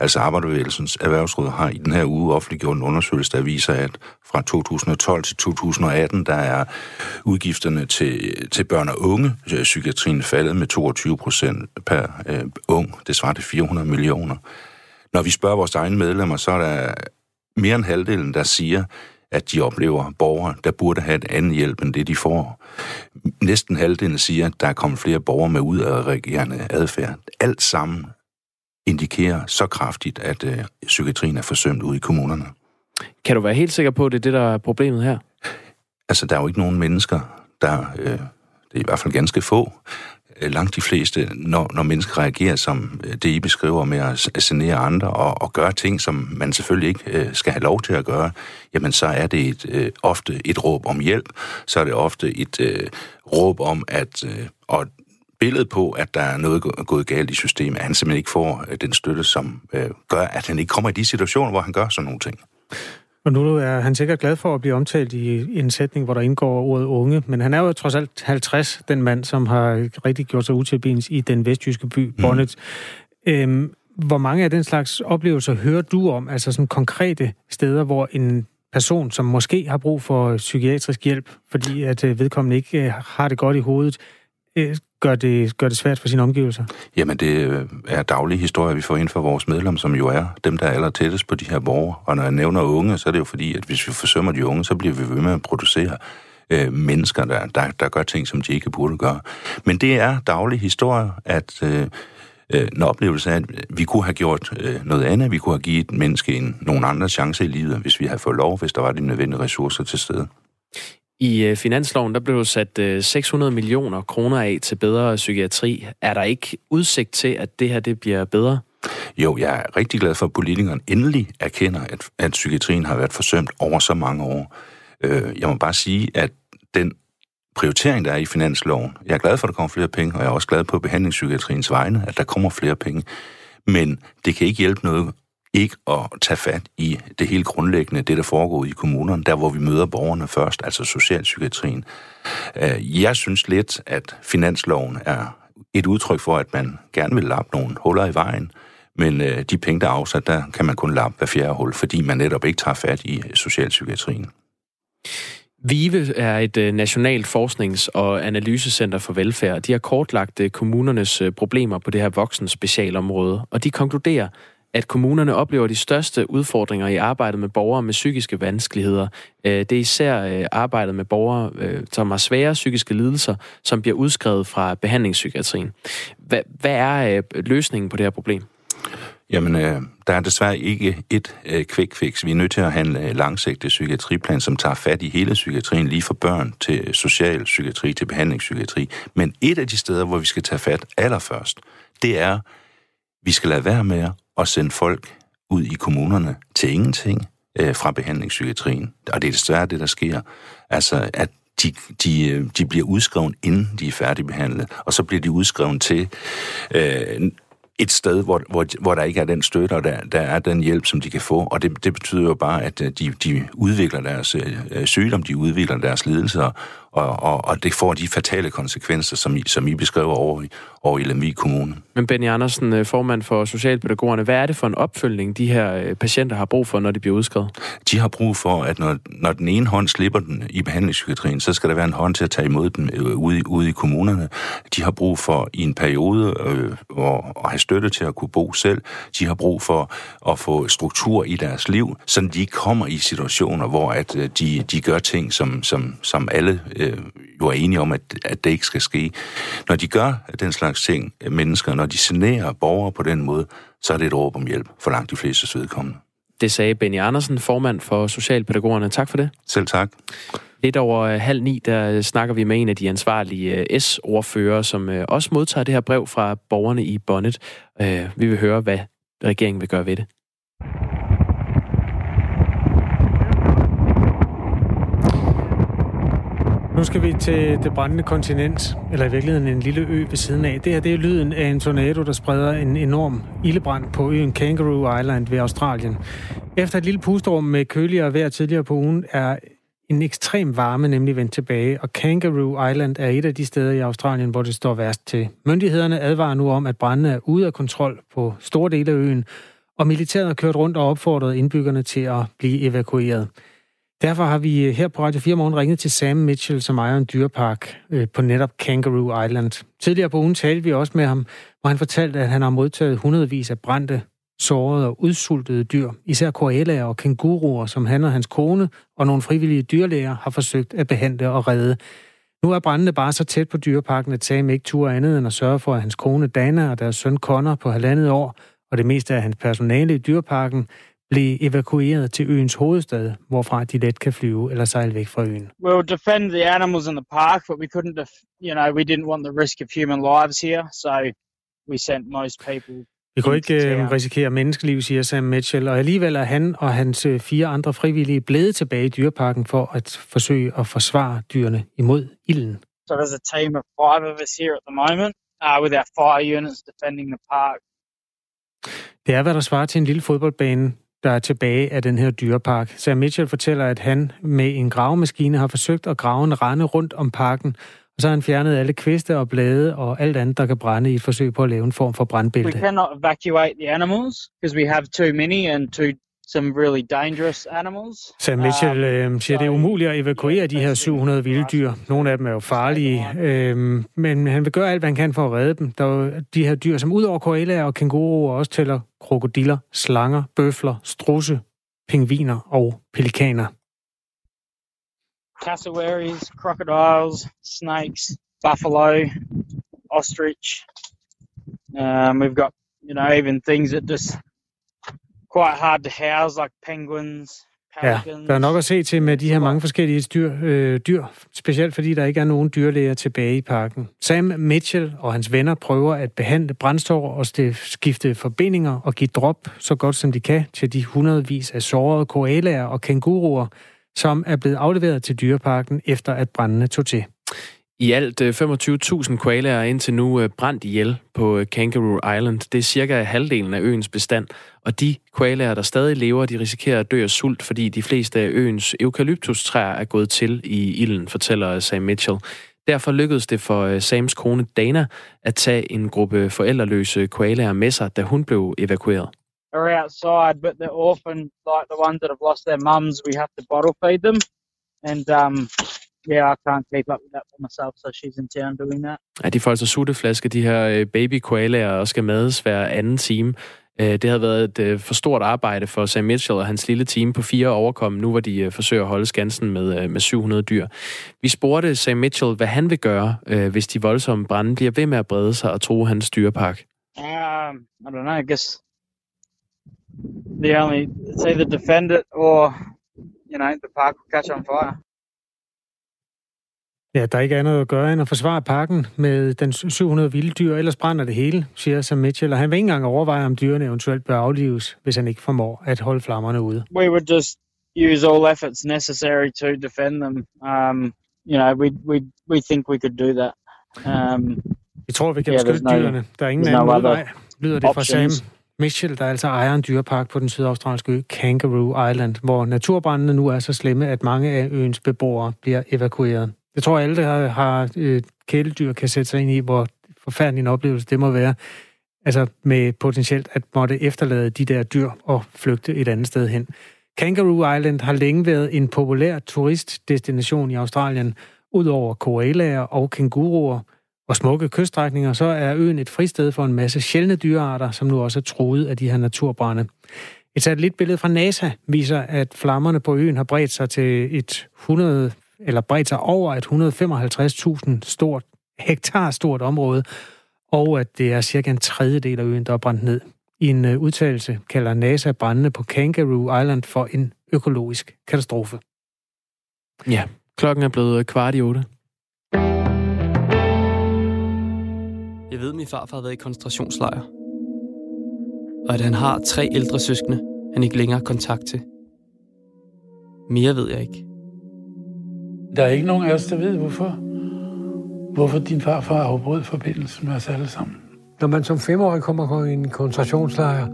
Altså Arbejderbevægelsens Erhvervsråd har i den her uge offentliggjort en undersøgelse, der viser, at fra 2012 til 2018, der er udgifterne til, til børn og unge øh, psykiatrien faldet med 22 procent per øh, ung. Det svarer til 400 millioner. Når vi spørger vores egne medlemmer, så er der mere end halvdelen, der siger, at de oplever borgere, der burde have et andet hjælp end det, de får. Næsten halvdelen siger, at der er kommet flere borgere med ud af regerende adfærd. Alt sammen indikerer så kraftigt, at øh, psykiatrien er forsømt ude i kommunerne. Kan du være helt sikker på, at det er det, der er problemet her? Altså, der er jo ikke nogen mennesker, der, øh, det er i hvert fald ganske få, øh, langt de fleste, når, når mennesker reagerer som øh, det, I beskriver med at sanere andre og, og gøre ting, som man selvfølgelig ikke øh, skal have lov til at gøre, jamen så er det et, øh, ofte et råb om hjælp, så er det ofte et øh, råb om at, øh, og billede på, at der er noget gået galt i systemet, at han simpelthen ikke får øh, den støtte, som øh, gør, at han ikke kommer i de situationer, hvor han gør sådan nogle ting. Og nu er han sikkert glad for at blive omtalt i en sætning, hvor der indgår ordet unge, men han er jo trods alt 50, den mand, som har rigtig gjort sig utilbens i den vestjyske by, mm. Bonnet. Øhm, hvor mange af den slags oplevelser hører du om, altså sådan konkrete steder, hvor en person, som måske har brug for psykiatrisk hjælp, fordi at øh, vedkommende ikke øh, har det godt i hovedet, gør det, gør det svært for sine omgivelser? Jamen, det øh, er daglige historier, vi får ind fra vores medlemmer, som jo er dem, der er aller tættest på de her borgere. Og når jeg nævner unge, så er det jo fordi, at hvis vi forsømmer de unge, så bliver vi ved med at producere øh, mennesker, der, der, der gør ting, som de ikke burde gøre. Men det er daglige historier, at øh, øh, en oplevelse af, at vi kunne have gjort øh, noget andet. Vi kunne have givet et menneske en, nogle andre chancer i livet, hvis vi havde fået lov, hvis der var de nødvendige ressourcer til stede. I øh, finansloven, der blev sat øh, 600 millioner kroner af til bedre psykiatri. Er der ikke udsigt til, at det her det bliver bedre? Jo, jeg er rigtig glad for, at politikeren endelig erkender, at, at psykiatrien har været forsømt over så mange år. Øh, jeg må bare sige, at den prioritering, der er i finansloven, jeg er glad for, at der kommer flere penge, og jeg er også glad på behandlingspsykiatriens vegne, at der kommer flere penge. Men det kan ikke hjælpe noget ikke at tage fat i det helt grundlæggende, det der foregår i kommunerne, der hvor vi møder borgerne først, altså socialpsykiatrien. Øh, jeg synes lidt, at finansloven er et udtryk for, at man gerne vil lappe nogle huller i vejen, men øh, de penge, der er afsat, der kan man kun lappe hver fjerde hul, fordi man netop ikke tager fat i socialpsykiatrien. VIVE er et øh, nationalt forsknings- og analysecenter for velfærd. De har kortlagt kommunernes problemer på det her voksenspecialområde, og de konkluderer, at kommunerne oplever de største udfordringer i arbejdet med borgere med psykiske vanskeligheder. Øh, det er især øh, arbejdet med borgere, øh, som har svære psykiske lidelser, som bliver udskrevet fra behandlingspsykiatrien. Hvad, hvad er løsningen på det her problem? Jamen, øh, der er desværre ikke et øh, quick fix. Vi er nødt til at handle langsigtet psykiatriplan, som tager fat i hele psykiatrien, lige fra børn til social psykiatri til behandlingspsykiatri. Men et af de steder, hvor vi skal tage fat allerførst, det er, vi skal lade være med at sende folk ud i kommunerne til ingenting øh, fra behandlingspsykiatrien. Og det er desværre det, der sker. Altså, at de, de, øh, de bliver udskrevet, inden de er færdigbehandlet, og så bliver de udskrevet til øh, et sted, hvor, hvor, hvor der ikke er den støtte, og der, der er den hjælp, som de kan få. Og det, det betyder jo bare, at øh, de, de udvikler deres øh, øh, sygdom, de udvikler deres lidelser, og, og, og det får de fatale konsekvenser, som I, som I beskriver over i, over i Lemvig Kommune. Men Benny Andersen, øh, formand for Socialpædagogerne, hvad er det for en opfølgning, de her øh, patienter har brug for, når de bliver udskrevet? De har brug for, at når, når den ene hånd slipper den i behandlingspsykiatrien, så skal der være en hånd til at tage imod dem øh, ude, ude i kommunerne. De har brug for i en periode øh, at, at have støtte til at kunne bo selv. De har brug for at få struktur i deres liv, så de ikke kommer i situationer, hvor at de, de gør ting, som, som, som alle øh, jo er enige om, at, at det ikke skal ske. Når de gør den slags ting, mennesker, når de generer borgere på den måde, så er det et råb om hjælp for langt de fleste vedkommende. Det sagde Benny Andersen, formand for Socialpædagogerne. Tak for det. Selv tak. Lidt over øh, halv ni, der snakker vi med en af de ansvarlige øh, S-ordfører, som øh, også modtager det her brev fra borgerne i Bonnet. Vi vil høre, hvad regeringen vil gøre ved det. Nu skal vi til det brændende kontinent, eller i virkeligheden en lille ø ved siden af. Det her det er lyden af en tornado, der spreder en enorm ildebrand på øen Kangaroo Island ved Australien. Efter et lille pusterum med køligere vejr tidligere på ugen, er en ekstrem varme nemlig vendt tilbage, og Kangaroo Island er et af de steder i Australien, hvor det står værst til. Myndighederne advarer nu om, at brændene er ude af kontrol på store dele af øen, og militæret har kørt rundt og opfordret indbyggerne til at blive evakueret. Derfor har vi øh, her på Radio 4 Morgen ringet til Sam Mitchell, som ejer en dyrepark øh, på netop Kangaroo Island. Tidligere på ugen talte vi også med ham, hvor han fortalte, at han har modtaget hundredvis af brændte, sårede og udsultede dyr, især koalaer og kænguruer, som han og hans kone og nogle frivillige dyrlæger har forsøgt at behandle og redde. Nu er brændende bare så tæt på dyreparken, at Sam ikke turde andet end at sørge for, at hans kone Dana og deres søn Connor på halvandet år, og det meste af hans personale i dyreparken, blev evakueret til øens hovedstad, hvorfra de let kan flyve eller sejle væk fra øen. We will defend the animals in the park, but we couldn't, you know, we didn't want the risk of human lives here, so we sent most people vi kunne ikke uh, risikere menneskeliv, siger Sam Mitchell, og alligevel er han og hans øh, fire andre frivillige blevet tilbage i dyreparken for at forsøge at forsvare dyrene imod ilden. So there's a team of five of us here at the moment, uh, with our fire units defending the park. Det er, hvad der svarer til en lille fodboldbane, der er tilbage af den her dyrepark. Sam Mitchell fortæller, at han med en gravemaskine har forsøgt at grave en rende rundt om parken, og så har han fjernet alle kviste og blade og alt andet, der kan brænde i et forsøg på at lave en form for brandbælte. We cannot evacuate the animals because we have too many and too some really dangerous animals. Sam Mitchell øh, siger, at det er umuligt at evakuere de her 700 vilde dyr. Nogle af dem er jo farlige, øh, men han vil gøre alt, hvad han kan for at redde dem. Der er de her dyr, som udover koalaer og kænguruer også tæller krokodiller, slanger, bøfler, strusse, pingviner og pelikaner. Cassowaries, crocodiles, snakes, buffalo, ostrich. Um, we've got, you know, even things that just quite hard to house, like penguins, Ja, der er nok at se til med de her mange forskellige dyr, øh, dyr, specielt fordi der ikke er nogen dyrlæger tilbage i parken. Sam Mitchell og hans venner prøver at behandle brændstår og skifte forbindinger og give drop så godt som de kan til de hundredvis af sårede koalaer og kænguruer, som er blevet afleveret til dyreparken efter at brændene tog til. I alt 25.000 øh, koalaer er indtil nu øh, brændt ihjel på øh, Kangaroo Island. Det er cirka halvdelen af øens bestand. Og de koalaer, der stadig lever, de risikerer at dø af sult, fordi de fleste af øens eukalyptustræer er gået til i ilden, fortæller Sam Mitchell. Derfor lykkedes det for Sams kone Dana at tage en gruppe forældreløse koalaer med sig, da hun blev evakueret. Are outside, but they're orphan, like the ones that have lost their mums. We have to bottle feed them, and um, yeah, I can't keep up with that for myself, so she's in town doing that. Ja, de får altså sutteflaske, de her øh, baby koalaer, og skal mades hver anden time. Øh, det havde været et øh, for stort arbejde for Sam Mitchell og hans lille team på fire overkom, nu hvor de øh, forsøger at holde skansen med, med 700 dyr. Vi spurgte Sam Mitchell, hvad han vil gøre, hvis de voldsomme brænde bliver ved med at brede sig og tro hans dyrepark. Um, I don't know, I guess the only it's either defend it or you know the park will catch on fire. Ja, der er ikke andet at gøre end at forsvare parken med den 700 vilde dyr, ellers brænder det hele, siger Sam Mitchell, og han vil ikke engang overveje, om dyrene eventuelt bør aflives, hvis han ikke formår at holde flammerne ude. We would just use all efforts necessary to defend them. Um, you know, we we we think we could do that. Um, Vi tror, vi kan Yeah, beskytte no- dyrene. Der er ingen no anden other udvej, lyder det fra Sam options. Mitchell, der altså ejer en dyrepark på den sydaustralske ø Kangaroo Island, hvor naturbrændene nu er så slemme, at mange af øens beboere bliver evakueret. Jeg tror, alle, der har, har øh, kæledyr, kan sætte sig ind i, hvor forfærdelig en oplevelse det må være. Altså med potentielt at måtte efterlade de der dyr og flygte et andet sted hen. Kangaroo Island har længe været en populær turistdestination i Australien. Udover koalaer og kænguruer og smukke kyststrækninger, så er øen et fristed for en masse sjældne dyrearter, som nu også er truet af de her naturbrænde. Et satellitbillede fra NASA viser, at flammerne på øen har bredt sig til et 100 eller bredt sig over et 155.000 stort, hektar stort område, og at det er cirka en tredjedel af øen, der er brændt ned. I en øh, udtalelse kalder NASA brændende på Kangaroo Island for en økologisk katastrofe. Ja, klokken er blevet kvart i otte. Jeg ved, at min farfar har været i koncentrationslejr. Og at han har tre ældre søskende, han ikke længere har kontakt til. Mere ved jeg ikke. Der er ikke nogen af os, der ved, hvorfor, hvorfor din farfar afbrød forbindelsen med os alle sammen. Når man som femårig kommer på en koncentrationslejr,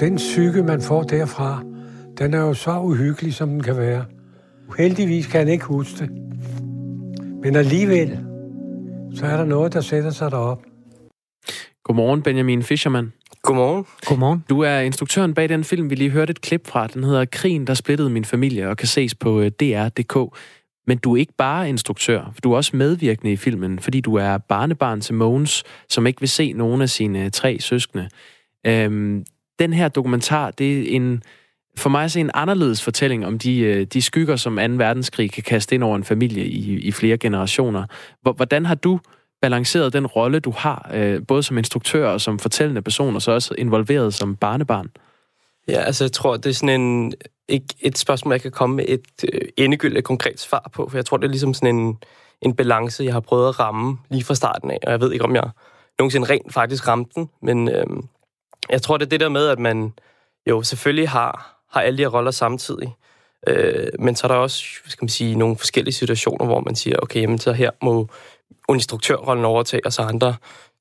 den psyke, man får derfra, den er jo så uhyggelig, som den kan være. Heldigvis kan han ikke huske det. Men alligevel, så er der noget, der sætter sig derop. Godmorgen, Benjamin Fischermann. Godmorgen. Godmorgen. Du er instruktøren bag den film, vi lige hørte et klip fra. Den hedder Krigen, der splittede min familie og kan ses på øh, DR.dk. Men du er ikke bare instruktør, for du er også medvirkende i filmen, fordi du er barnebarn til Mogens, som ikke vil se nogen af sine tre søskende. Øhm, den her dokumentar, det er en, for mig så en anderledes fortælling om de, øh, de skygger, som 2. verdenskrig kan kaste ind over en familie i, i flere generationer. Hvor- Hvordan har du balanceret den rolle, du har, øh, både som instruktør og som fortællende person, og så også involveret som barnebarn? Ja, altså jeg tror, det er sådan en, ikke et spørgsmål, jeg kan komme med et øh, endegyldigt konkret svar på, for jeg tror, det er ligesom sådan en, en balance, jeg har prøvet at ramme lige fra starten af, og jeg ved ikke, om jeg nogensinde rent faktisk ramte den, men øh, jeg tror, det er det der med, at man jo selvfølgelig har, har alle de her roller samtidig, øh, men så er der også, hvad skal man sige, nogle forskellige situationer, hvor man siger, okay, jamen, så her må instruktørrollen overtage, og så andre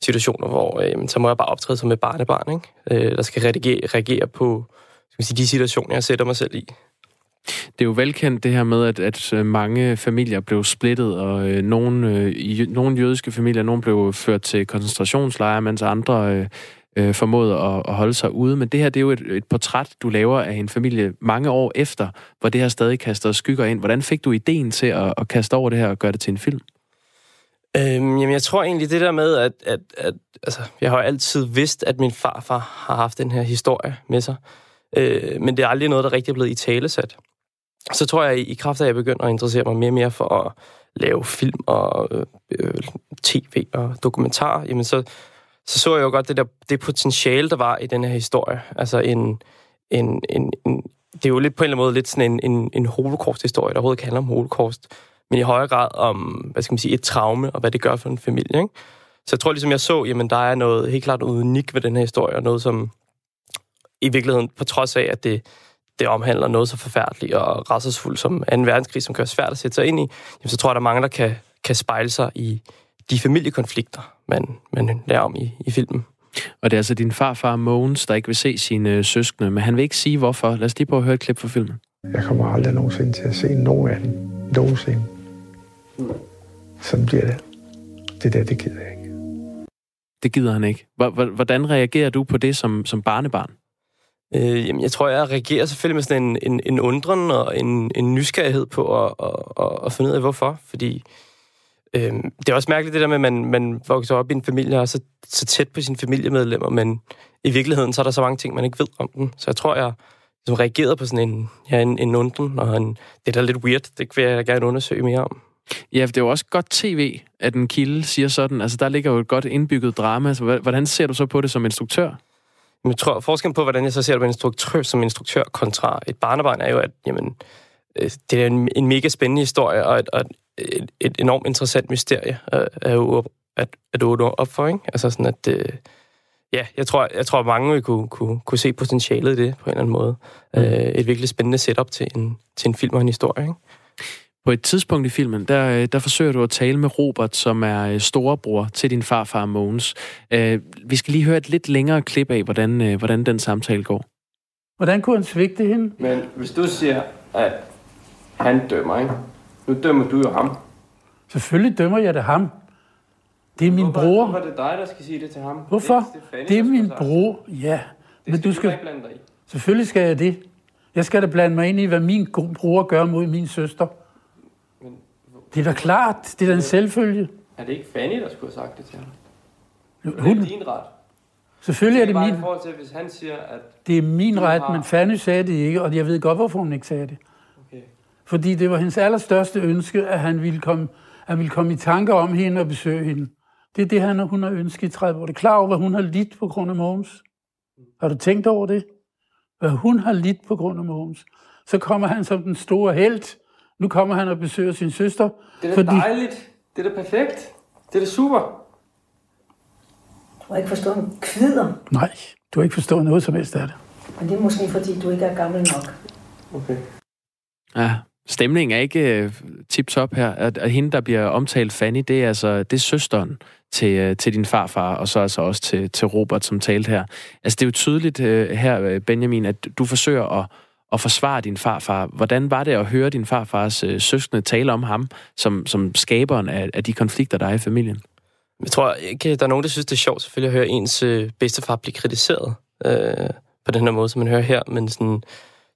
situationer, hvor øh, så må jeg bare optræde som et barnebarn, ikke? Øh, der skal reagere, reagere på skal man sige, de situationer, jeg sætter mig selv i. Det er jo velkendt det her med, at, at øh, mange familier blev splittet, og øh, nogle, øh, i, nogle jødiske familier, nogle blev ført til koncentrationslejre, mens andre øh, øh, formåede at, at holde sig ude. Men det her, det er jo et, et portræt, du laver af en familie mange år efter, hvor det her stadig kaster skygger ind. Hvordan fik du ideen til at, at kaste over det her og gøre det til en film? Øhm, jamen, jeg tror egentlig det der med, at, at, at altså, jeg har altid vidst, at min farfar har haft den her historie med sig. Øh, men det er aldrig noget, der rigtig er blevet i talesat. Så tror jeg, i kraft af, at jeg begynder at interessere mig mere og mere for at lave film og øh, øh, tv og dokumentar, jamen så, så så jeg jo godt det der det potentiale, der var i den her historie. Altså en, en, en, en det er jo lidt på en eller anden måde lidt sådan en, en, en holocaust-historie, der overhovedet ikke handler om holocaust, men i højere grad om, hvad skal man sige, et traume, og hvad det gør for en familie, ikke? Så jeg tror ligesom, jeg så, jamen der er noget helt klart noget unikt ved den her historie, og noget som i virkeligheden, på trods af, at det, det omhandler noget så forfærdeligt og rædselsfuldt som 2. verdenskrig, som kan være svært at sætte sig ind i, jamen, så tror jeg, der er mange, der kan, kan spejle sig i de familiekonflikter, man, man lærer om i, i filmen. Og det er altså din farfar Mogens, der ikke vil se sine øh, søskende, men han vil ikke sige hvorfor. Lad os lige prøve at høre et klip fra filmen. Jeg kommer aldrig nogensinde til at se nogen af dem. Nogensinde. Sådan bliver det. Det der, det gider jeg ikke. Det gider han ikke. Hvor- hvor- Hvordan reagerer du på det som, som barnebarn? Øh, jamen, jeg tror, jeg reagerer selvfølgelig med sådan en, en, en undren og en, en nysgerrighed på at, at, at, at finde ud af, hvorfor. Fordi øh, det er også mærkeligt det der med, at man, man vokser op i en familie og er så, så tæt på sine familiemedlemmer, men i virkeligheden så er der så mange ting, man ikke ved om dem. Så jeg tror, jeg som reagerede på sådan en, ja, en, en undren, og en, det er da lidt weird. Det vil jeg gerne undersøge mere om. Ja, for det er jo også godt tv, at en kilde siger sådan. Altså, der ligger jo et godt indbygget drama. Så hva- hvordan ser du så på det som instruktør? jeg tror, forskellen på, hvordan jeg så ser det på instruktør, som instruktør kontra et barnebarn, er jo, at jamen, øh, det er en, en mega spændende historie, og et, og et, et enormt interessant mysterie er jo at, at åbne op for, ikke? Altså sådan, at... Øh, ja, jeg tror, jeg tror mange vil kunne, kunne, kunne se potentialet i det på en eller anden måde. Mm. Øh, et virkelig spændende setup til en, til en film og en historie, ikke? På et tidspunkt i filmen, der, øh, der forsøger du at tale med Robert, som er øh, storebror til din farfar Mogens. Øh, vi skal lige høre et lidt længere klip af, hvordan, hvordan den samtale går. Hvordan kunne han svigte hende? Men hvis du siger, at han dømmer, ikke? Nu dømmer du jo ham. Selvfølgelig dømmer jeg det ham. Det er min hvorfor, bror. Hvorfor er det dig, der skal sige det til ham? Hvorfor? Det er, det er min bror, ja. Det Men du skal ikke blande dig i. Selvfølgelig skal jeg det. Jeg skal da blande mig ind i, hvad min bror gør mod min søster. Det er da klart. Det er da en selvfølge. Er det ikke Fanny, der skulle have sagt det til ham? Det er din ret. Selvfølgelig er det, min... forhold til, hvis han siger, at... Det er min ret, har... men Fanny sagde det ikke, og jeg ved godt, hvorfor hun ikke sagde det. Okay. Fordi det var hendes allerstørste ønske, at han ville komme, han ville komme i tanker om hende og besøge hende. Det er det, han, hun har ønsket i 30 år. Det er klar over, hvad hun har lidt på grund af Mogens? Har du tænkt over det? Hvad hun har lidt på grund af Mogens? Så kommer han som den store held. Nu kommer han og besøger sin søster. Det er da fordi... dejligt. Det er da perfekt. Det er da super. Du har ikke forstået en kvider. Nej, du har ikke forstået noget som helst af det. Men det er måske, fordi du ikke er gammel nok. Okay. Ja, stemningen er ikke uh, tip-top her. At, at hende, der bliver omtalt Fanny, det er altså det er søsteren til, uh, til din farfar, og så altså også til, til Robert, som talte her. Altså, det er jo tydeligt uh, her, Benjamin, at du forsøger at, at forsvare din farfar. Hvordan var det at høre din farfars øh, søskende tale om ham, som, som skaberen af, af de konflikter, der er i familien? Jeg tror ikke, der er nogen, der synes, det er sjovt selvfølgelig at høre ens øh, bedstefar blive kritiseret øh, på den her måde, som man hører her, men sådan,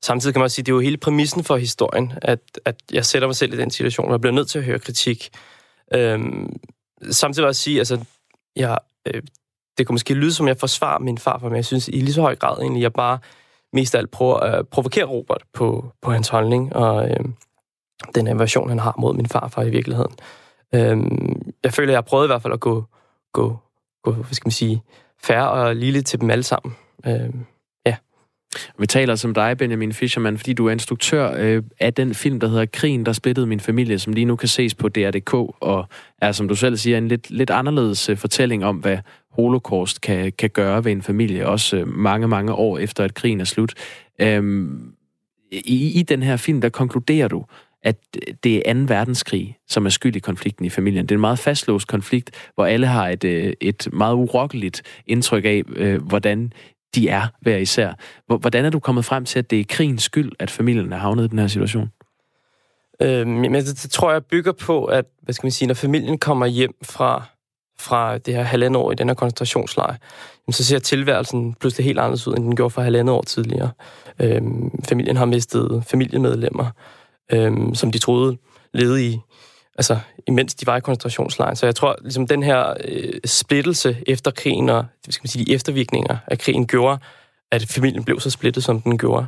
samtidig kan man også sige, det er jo hele præmissen for historien, at, at jeg sætter mig selv i den situation, hvor jeg bliver nødt til at høre kritik. Øh, samtidig vil jeg sige, altså, jeg, øh, det kunne måske lyde som, jeg forsvarer min farfar, men jeg synes i lige så høj grad egentlig, jeg bare mest af alt prøver at provokere Robert på, på hans holdning, og øh, den aversion, han har mod min farfar i virkeligheden. Øh, jeg føler, jeg har prøvet i hvert fald at gå, gå, gå hvad skal man sige, færre og lille til dem alle sammen. Øh, ja. Vi taler som dig, Benjamin Fisherman, fordi du er instruktør øh, af den film, der hedder Krigen, der splittede min familie, som lige nu kan ses på DR.dk, og er, som du selv siger, en lidt, lidt anderledes øh, fortælling om, hvad holocaust kan, kan gøre ved en familie, også øh, mange, mange år efter, at krigen er slut. Øhm, i, I den her film, der konkluderer du, at det er 2. verdenskrig, som er skyld i konflikten i familien. Det er en meget fastlåst konflikt, hvor alle har et, øh, et meget urokkeligt indtryk af, øh, hvordan de er hver især. Hvordan er du kommet frem til, at det er krigens skyld, at familien er havnet i den her situation? Øhm, det, det tror jeg bygger på, at hvad skal man sige, når familien kommer hjem fra, fra det her halvandet år i den her koncentrationslejr, så ser tilværelsen pludselig helt anderledes ud, end den gjorde for halvandet år tidligere. Øhm, familien har mistet familiemedlemmer øhm, som de troede levede i, altså imens de var i koncentrationslejren. Så jeg tror, ligesom den her øh, splittelse efter krigen og skal man sige, de eftervirkninger af krigen gjorde, at familien blev så splittet, som den gjorde.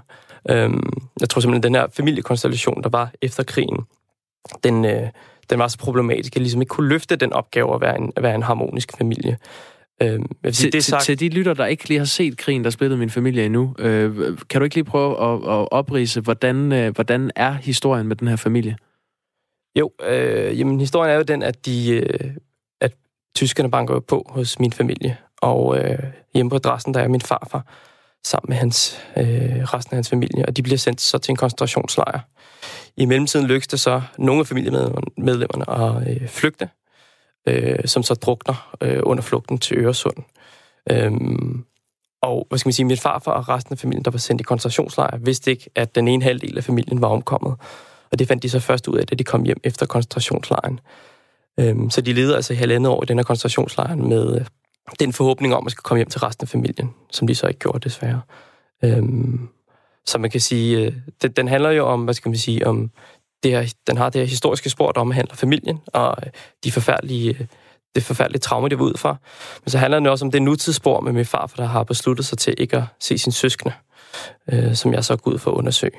Øhm, jeg tror simpelthen, at den her familiekonstellation, der var efter krigen, den, øh, den var så problematisk, at ligesom ikke kunne løfte den opgave at være en, at være en harmonisk familie. Øh, til, det sagt... til de lytter, der ikke lige har set krigen, der splittede min familie endnu, øh, kan du ikke lige prøve at, at oprise, hvordan, øh, hvordan er historien med den her familie? Jo, øh, jamen historien er jo den, at de, øh, at tyskerne banker på hos min familie, og øh, hjemme på adressen, der er min farfar, sammen med hans, øh, resten af hans familie, og de bliver sendt så til en koncentrationslejr. I mellemtiden lykkes det så nogle af familiemedlemmerne at øh, flygte, øh, som så drukner øh, under flugten til Øresund. Øhm, og hvad skal man sige, min farfar og resten af familien, der var sendt i koncentrationslejr, vidste ikke, at den ene halvdel af familien var omkommet. Og det fandt de så først ud af, da de kom hjem efter koncentrationslejren. Øhm, så de levede altså i halvandet år i den her koncentrationslejr med øh, den forhåbning om, at skal komme hjem til resten af familien, som de så ikke gjorde, desværre. Øhm, så man kan sige, øh, den, den handler jo om, hvad skal man sige, om det her, den har det her historiske spor, der omhandler familien og øh, de forfærdelige, øh, det forfærdelige traume, det var ud fra. Men så handler den også om det nutidsspor med min far, for der har besluttet sig til ikke at se sin søskende, øh, som jeg så går ud for at undersøge.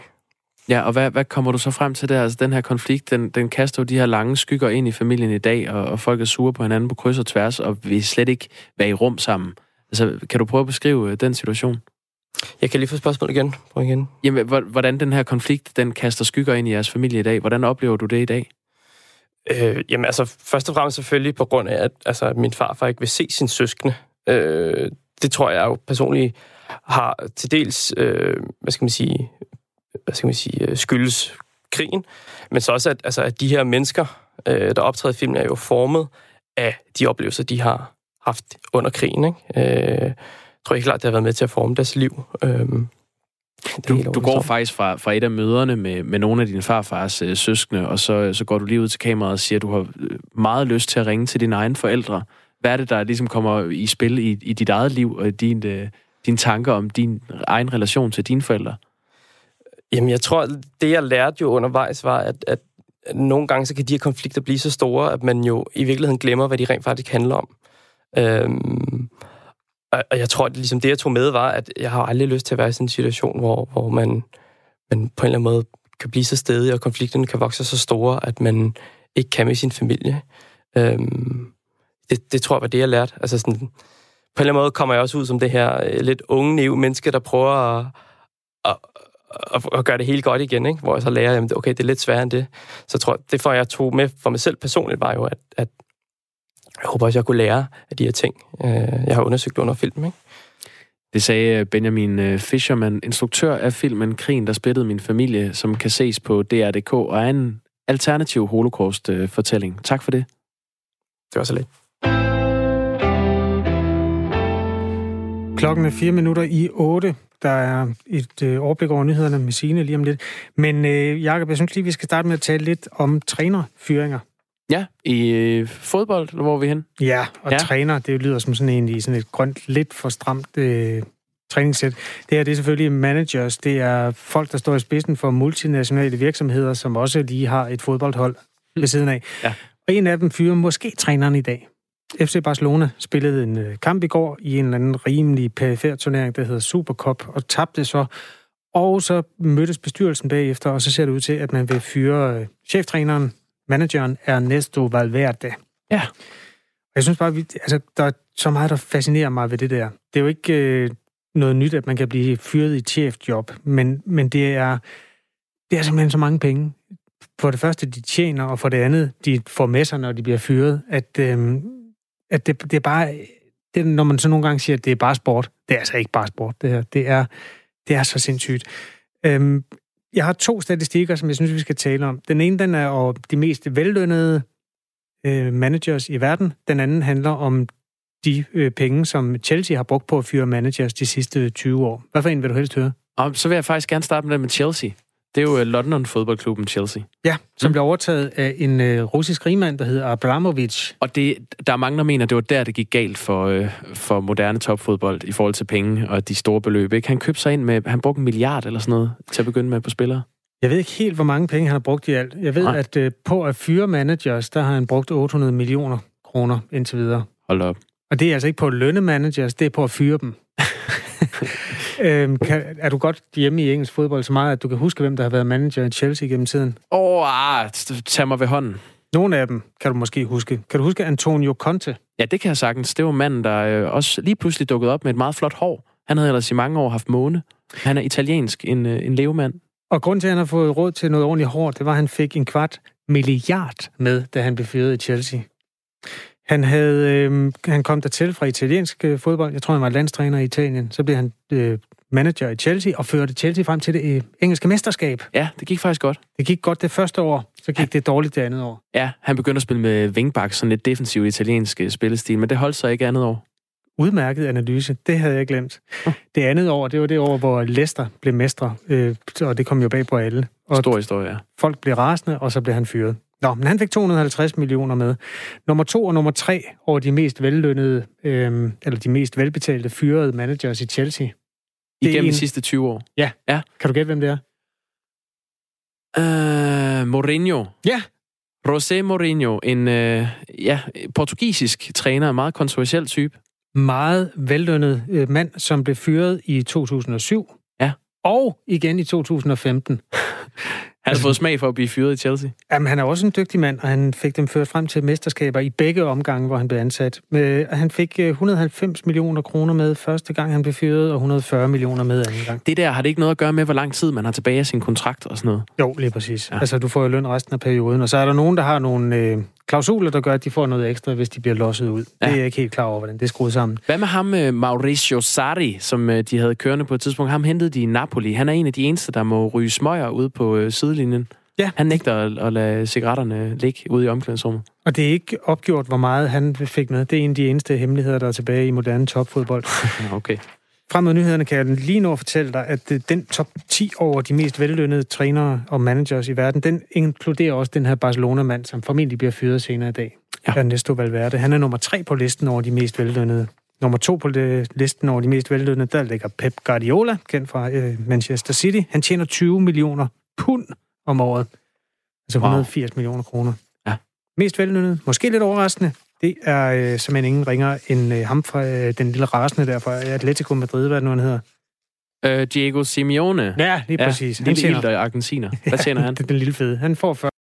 Ja, og hvad, hvad kommer du så frem til der? Altså, den her konflikt, den, den kaster jo de her lange skygger ind i familien i dag, og, og folk er sure på hinanden på kryds og tværs, og vil slet ikke være i rum sammen. Altså, kan du prøve at beskrive øh, den situation? Jeg kan lige få spørgsmål igen. Prøv igen. Jamen, hvordan den her konflikt, den kaster skygger ind i jeres familie i dag? Hvordan oplever du det i dag? Øh, jamen altså, først og fremmest selvfølgelig på grund af, at, altså, at min farfar ikke vil se sin søskende. Øh, det tror jeg jo personligt har til dels, øh, hvad skal man sige, hvad skal man sige, øh, skyldes krigen, men så også, at, altså, at de her mennesker, øh, der optræder i filmen, er jo formet af de oplevelser, de har haft under krigen. Ikke? Øh, tror ikke klart, det har været med til at forme deres liv. Øh, du, du går faktisk fra, fra et af møderne med, med nogle af dine farfars øh, søskende, og så, så går du lige ud til kameraet og siger, at du har øh, meget lyst til at ringe til dine egne forældre. Hvad er det, der ligesom kommer i spil i, i dit eget liv og din, øh, dine tanker om din egen relation til dine forældre? Jamen, jeg tror, det jeg lærte jo undervejs var, at, at nogle gange så kan de her konflikter blive så store, at man jo i virkeligheden glemmer, hvad de rent faktisk handler om. Øhm, og jeg tror, at ligesom det, jeg tog med, var, at jeg har aldrig lyst til at være i sådan en situation, hvor, hvor man, man på en eller anden måde kan blive så stedig, og konflikterne kan vokse så store, at man ikke kan med sin familie. Øhm, det, det tror jeg var det, jeg lærte. Altså sådan, på en eller anden måde kommer jeg også ud som det her øh, lidt unge, naive menneske, der prøver at, at, at, at gøre det helt godt igen, ikke? hvor jeg så lærer, at okay, det er lidt sværere end det. Så jeg tror det for jeg tog med for mig selv personligt, var jo, at, at jeg håber også, jeg kunne lære af de her ting, øh, jeg har undersøgt under filmen. Ikke? Det sagde Benjamin øh, Fischerman, instruktør af filmen Krigen, der splittede min familie, som kan ses på DR.dk, og er en alternativ holocaust-fortælling. Tak for det. Det var så lidt. Klokken er fire minutter i otte. Der er et øh, overblik over nyhederne med Signe lige om lidt. Men øh, Jacob, jeg synes lige, vi skal starte med at tale lidt om trænerfyringer. Ja, i øh, fodbold, hvor er vi hen? Ja, og ja. træner, det lyder som sådan egentlig sådan et grønt, lidt for stramt øh, træningssæt. Det her, det er selvfølgelig managers, det er folk, der står i spidsen for multinationale virksomheder, som også lige har et fodboldhold ved siden af. Ja. Og en af dem fyrer måske træneren i dag. FC Barcelona spillede en øh, kamp i går i en eller anden rimelig perifær turnering, der hedder Supercup, og tabte så. Og så mødtes bestyrelsen bagefter, og så ser det ud til, at man vil fyre øh, cheftræneren manageren Ernesto Valverde. Ja. Jeg synes bare, vi, altså, der er så meget, der fascinerer mig ved det der. Det er jo ikke øh, noget nyt, at man kan blive fyret i et chefjob, men, men det er, det er simpelthen så mange penge. For det første, de tjener, og for det andet, de får med sig, når de bliver fyret, at, øh, at det, det er bare... Det, når man så nogle gange siger, at det er bare sport, det er altså ikke bare sport, det her. Det er, det er så sindssygt. Øhm, jeg har to statistikker, som jeg synes, vi skal tale om. Den ene, den er om de mest vellønnede øh, managers i verden. Den anden handler om de øh, penge, som Chelsea har brugt på at fyre managers de sidste 20 år. Hvad for en vil du helst høre? Og så vil jeg faktisk gerne starte med det med Chelsea. Det er jo øh, London-fodboldklubben Chelsea. Ja, som mm. blev overtaget af en øh, russisk rigmand, der hedder Abramovich. Og det, der er mange, der mener, det var der, det gik galt for, øh, for moderne topfodbold i forhold til penge og de store beløb. Ikke? Han købte sig ind med, han brugte en milliard eller sådan noget til at begynde med på spillere. Jeg ved ikke helt, hvor mange penge han har brugt i alt. Jeg ved, Nej. at øh, på at fyre managers, der har han brugt 800 millioner kroner indtil videre. Hold op. Og det er altså ikke på at lønne managers, det er på at fyre dem. øhm, kan, er du godt hjemme i engelsk fodbold så meget, at du kan huske, hvem der har været manager i Chelsea gennem tiden? Åh, oh, ah, tag mig ved hånden. Nogle af dem kan du måske huske. Kan du huske Antonio Conte? Ja, det kan jeg sagtens. Det var manden, der øh, også lige pludselig dukkede op med et meget flot hår. Han havde ellers i mange år haft måne. Han er italiensk, en, øh, en levemand. Og grund til, at han har fået råd til noget ordentligt hår, det var, at han fik en kvart milliard med, da han blev fyret i Chelsea. Han, havde, øh, han kom der til fra italiensk øh, fodbold. Jeg tror, han var landstræner i Italien. Så blev han øh, manager i Chelsea og førte Chelsea frem til det øh, engelske mesterskab. Ja, det gik faktisk godt. Det gik godt det første år, så gik ja. det dårligt det andet år. Ja, han begyndte at spille med wingback, sådan lidt defensiv italiensk øh, spillestil, men det holdt sig ikke andet år. Udmærket analyse, det havde jeg glemt. Det andet år, det var det år, hvor Leicester blev mestre, øh, og det kom jo bag på alle. Og Stor historie, ja. Folk blev rasende, og så blev han fyret. Nå, men han fik 250 millioner med. Nummer to og nummer tre over de mest vellønnede, øh, eller de mest velbetalte fyrede managers i Chelsea. Det Igennem en... de sidste 20 år? Ja. ja. Kan du gætte, hvem det er? Uh, Mourinho. Ja. José Mourinho, en uh, ja, portugisisk træner, en meget kontroversiel type. Meget vellønnet uh, mand, som blev fyret i 2007. Ja. Og igen i 2015. Han har fået smag for at blive fyret i Chelsea. Jamen, han er også en dygtig mand, og han fik dem ført frem til mesterskaber i begge omgange, hvor han blev ansat. Øh, Han fik øh, 190 millioner kroner med første gang, han blev fyret, og 140 millioner med anden gang. Det der, har det ikke noget at gøre med, hvor lang tid man har tilbage af sin kontrakt og sådan noget? Jo, lige præcis. Ja. Altså, du får jo løn resten af perioden, og så er der nogen, der har nogle øh, klausuler, der gør, at de får noget ekstra, hvis de bliver losset ud. Ja. Det er jeg ikke helt klar over, hvordan det er skruet sammen. Hvad med ham, øh, Mauricio Sarri, som øh, de havde kørende på et tidspunkt? Ham hentede de i Napoli. Han er en af de eneste, der må ryge smøger ude på øh, sidelinjen. Ja. Han nægter at, at lade cigaretterne ligge ude i omklædningsrummet. Og det er ikke opgjort, hvor meget han fik med. Det er en af de eneste hemmeligheder, der er tilbage i moderne topfodbold. okay. Frem mod nyhederne kan jeg lige nu fortælle dig, at øh, den top 10 over de mest vellønnede trænere og managers i verden, den inkluderer også den her Barcelona-mand, som formentlig bliver fyret senere i dag. Ja. Ernesto Valverde. Han er nummer 3 på listen over de mest vellønnede. Nummer 2 på listen over de mest vellønnede, der ligger Pep Guardiola, kendt fra øh, Manchester City. Han tjener 20 millioner pund om året. Altså 180 wow. millioner kroner. Ja. Mest vellønnede, måske lidt overraskende, det er øh, simpelthen ingen ringer end øh, ham fra øh, den lille rasende der fra Atletico Madrid, hvad nu han hedder. Øh, Diego Simeone. Ja, lige præcis. Han Lille tjener- ilter i argentiner. Hvad tjener han? det er den lille fede. Han får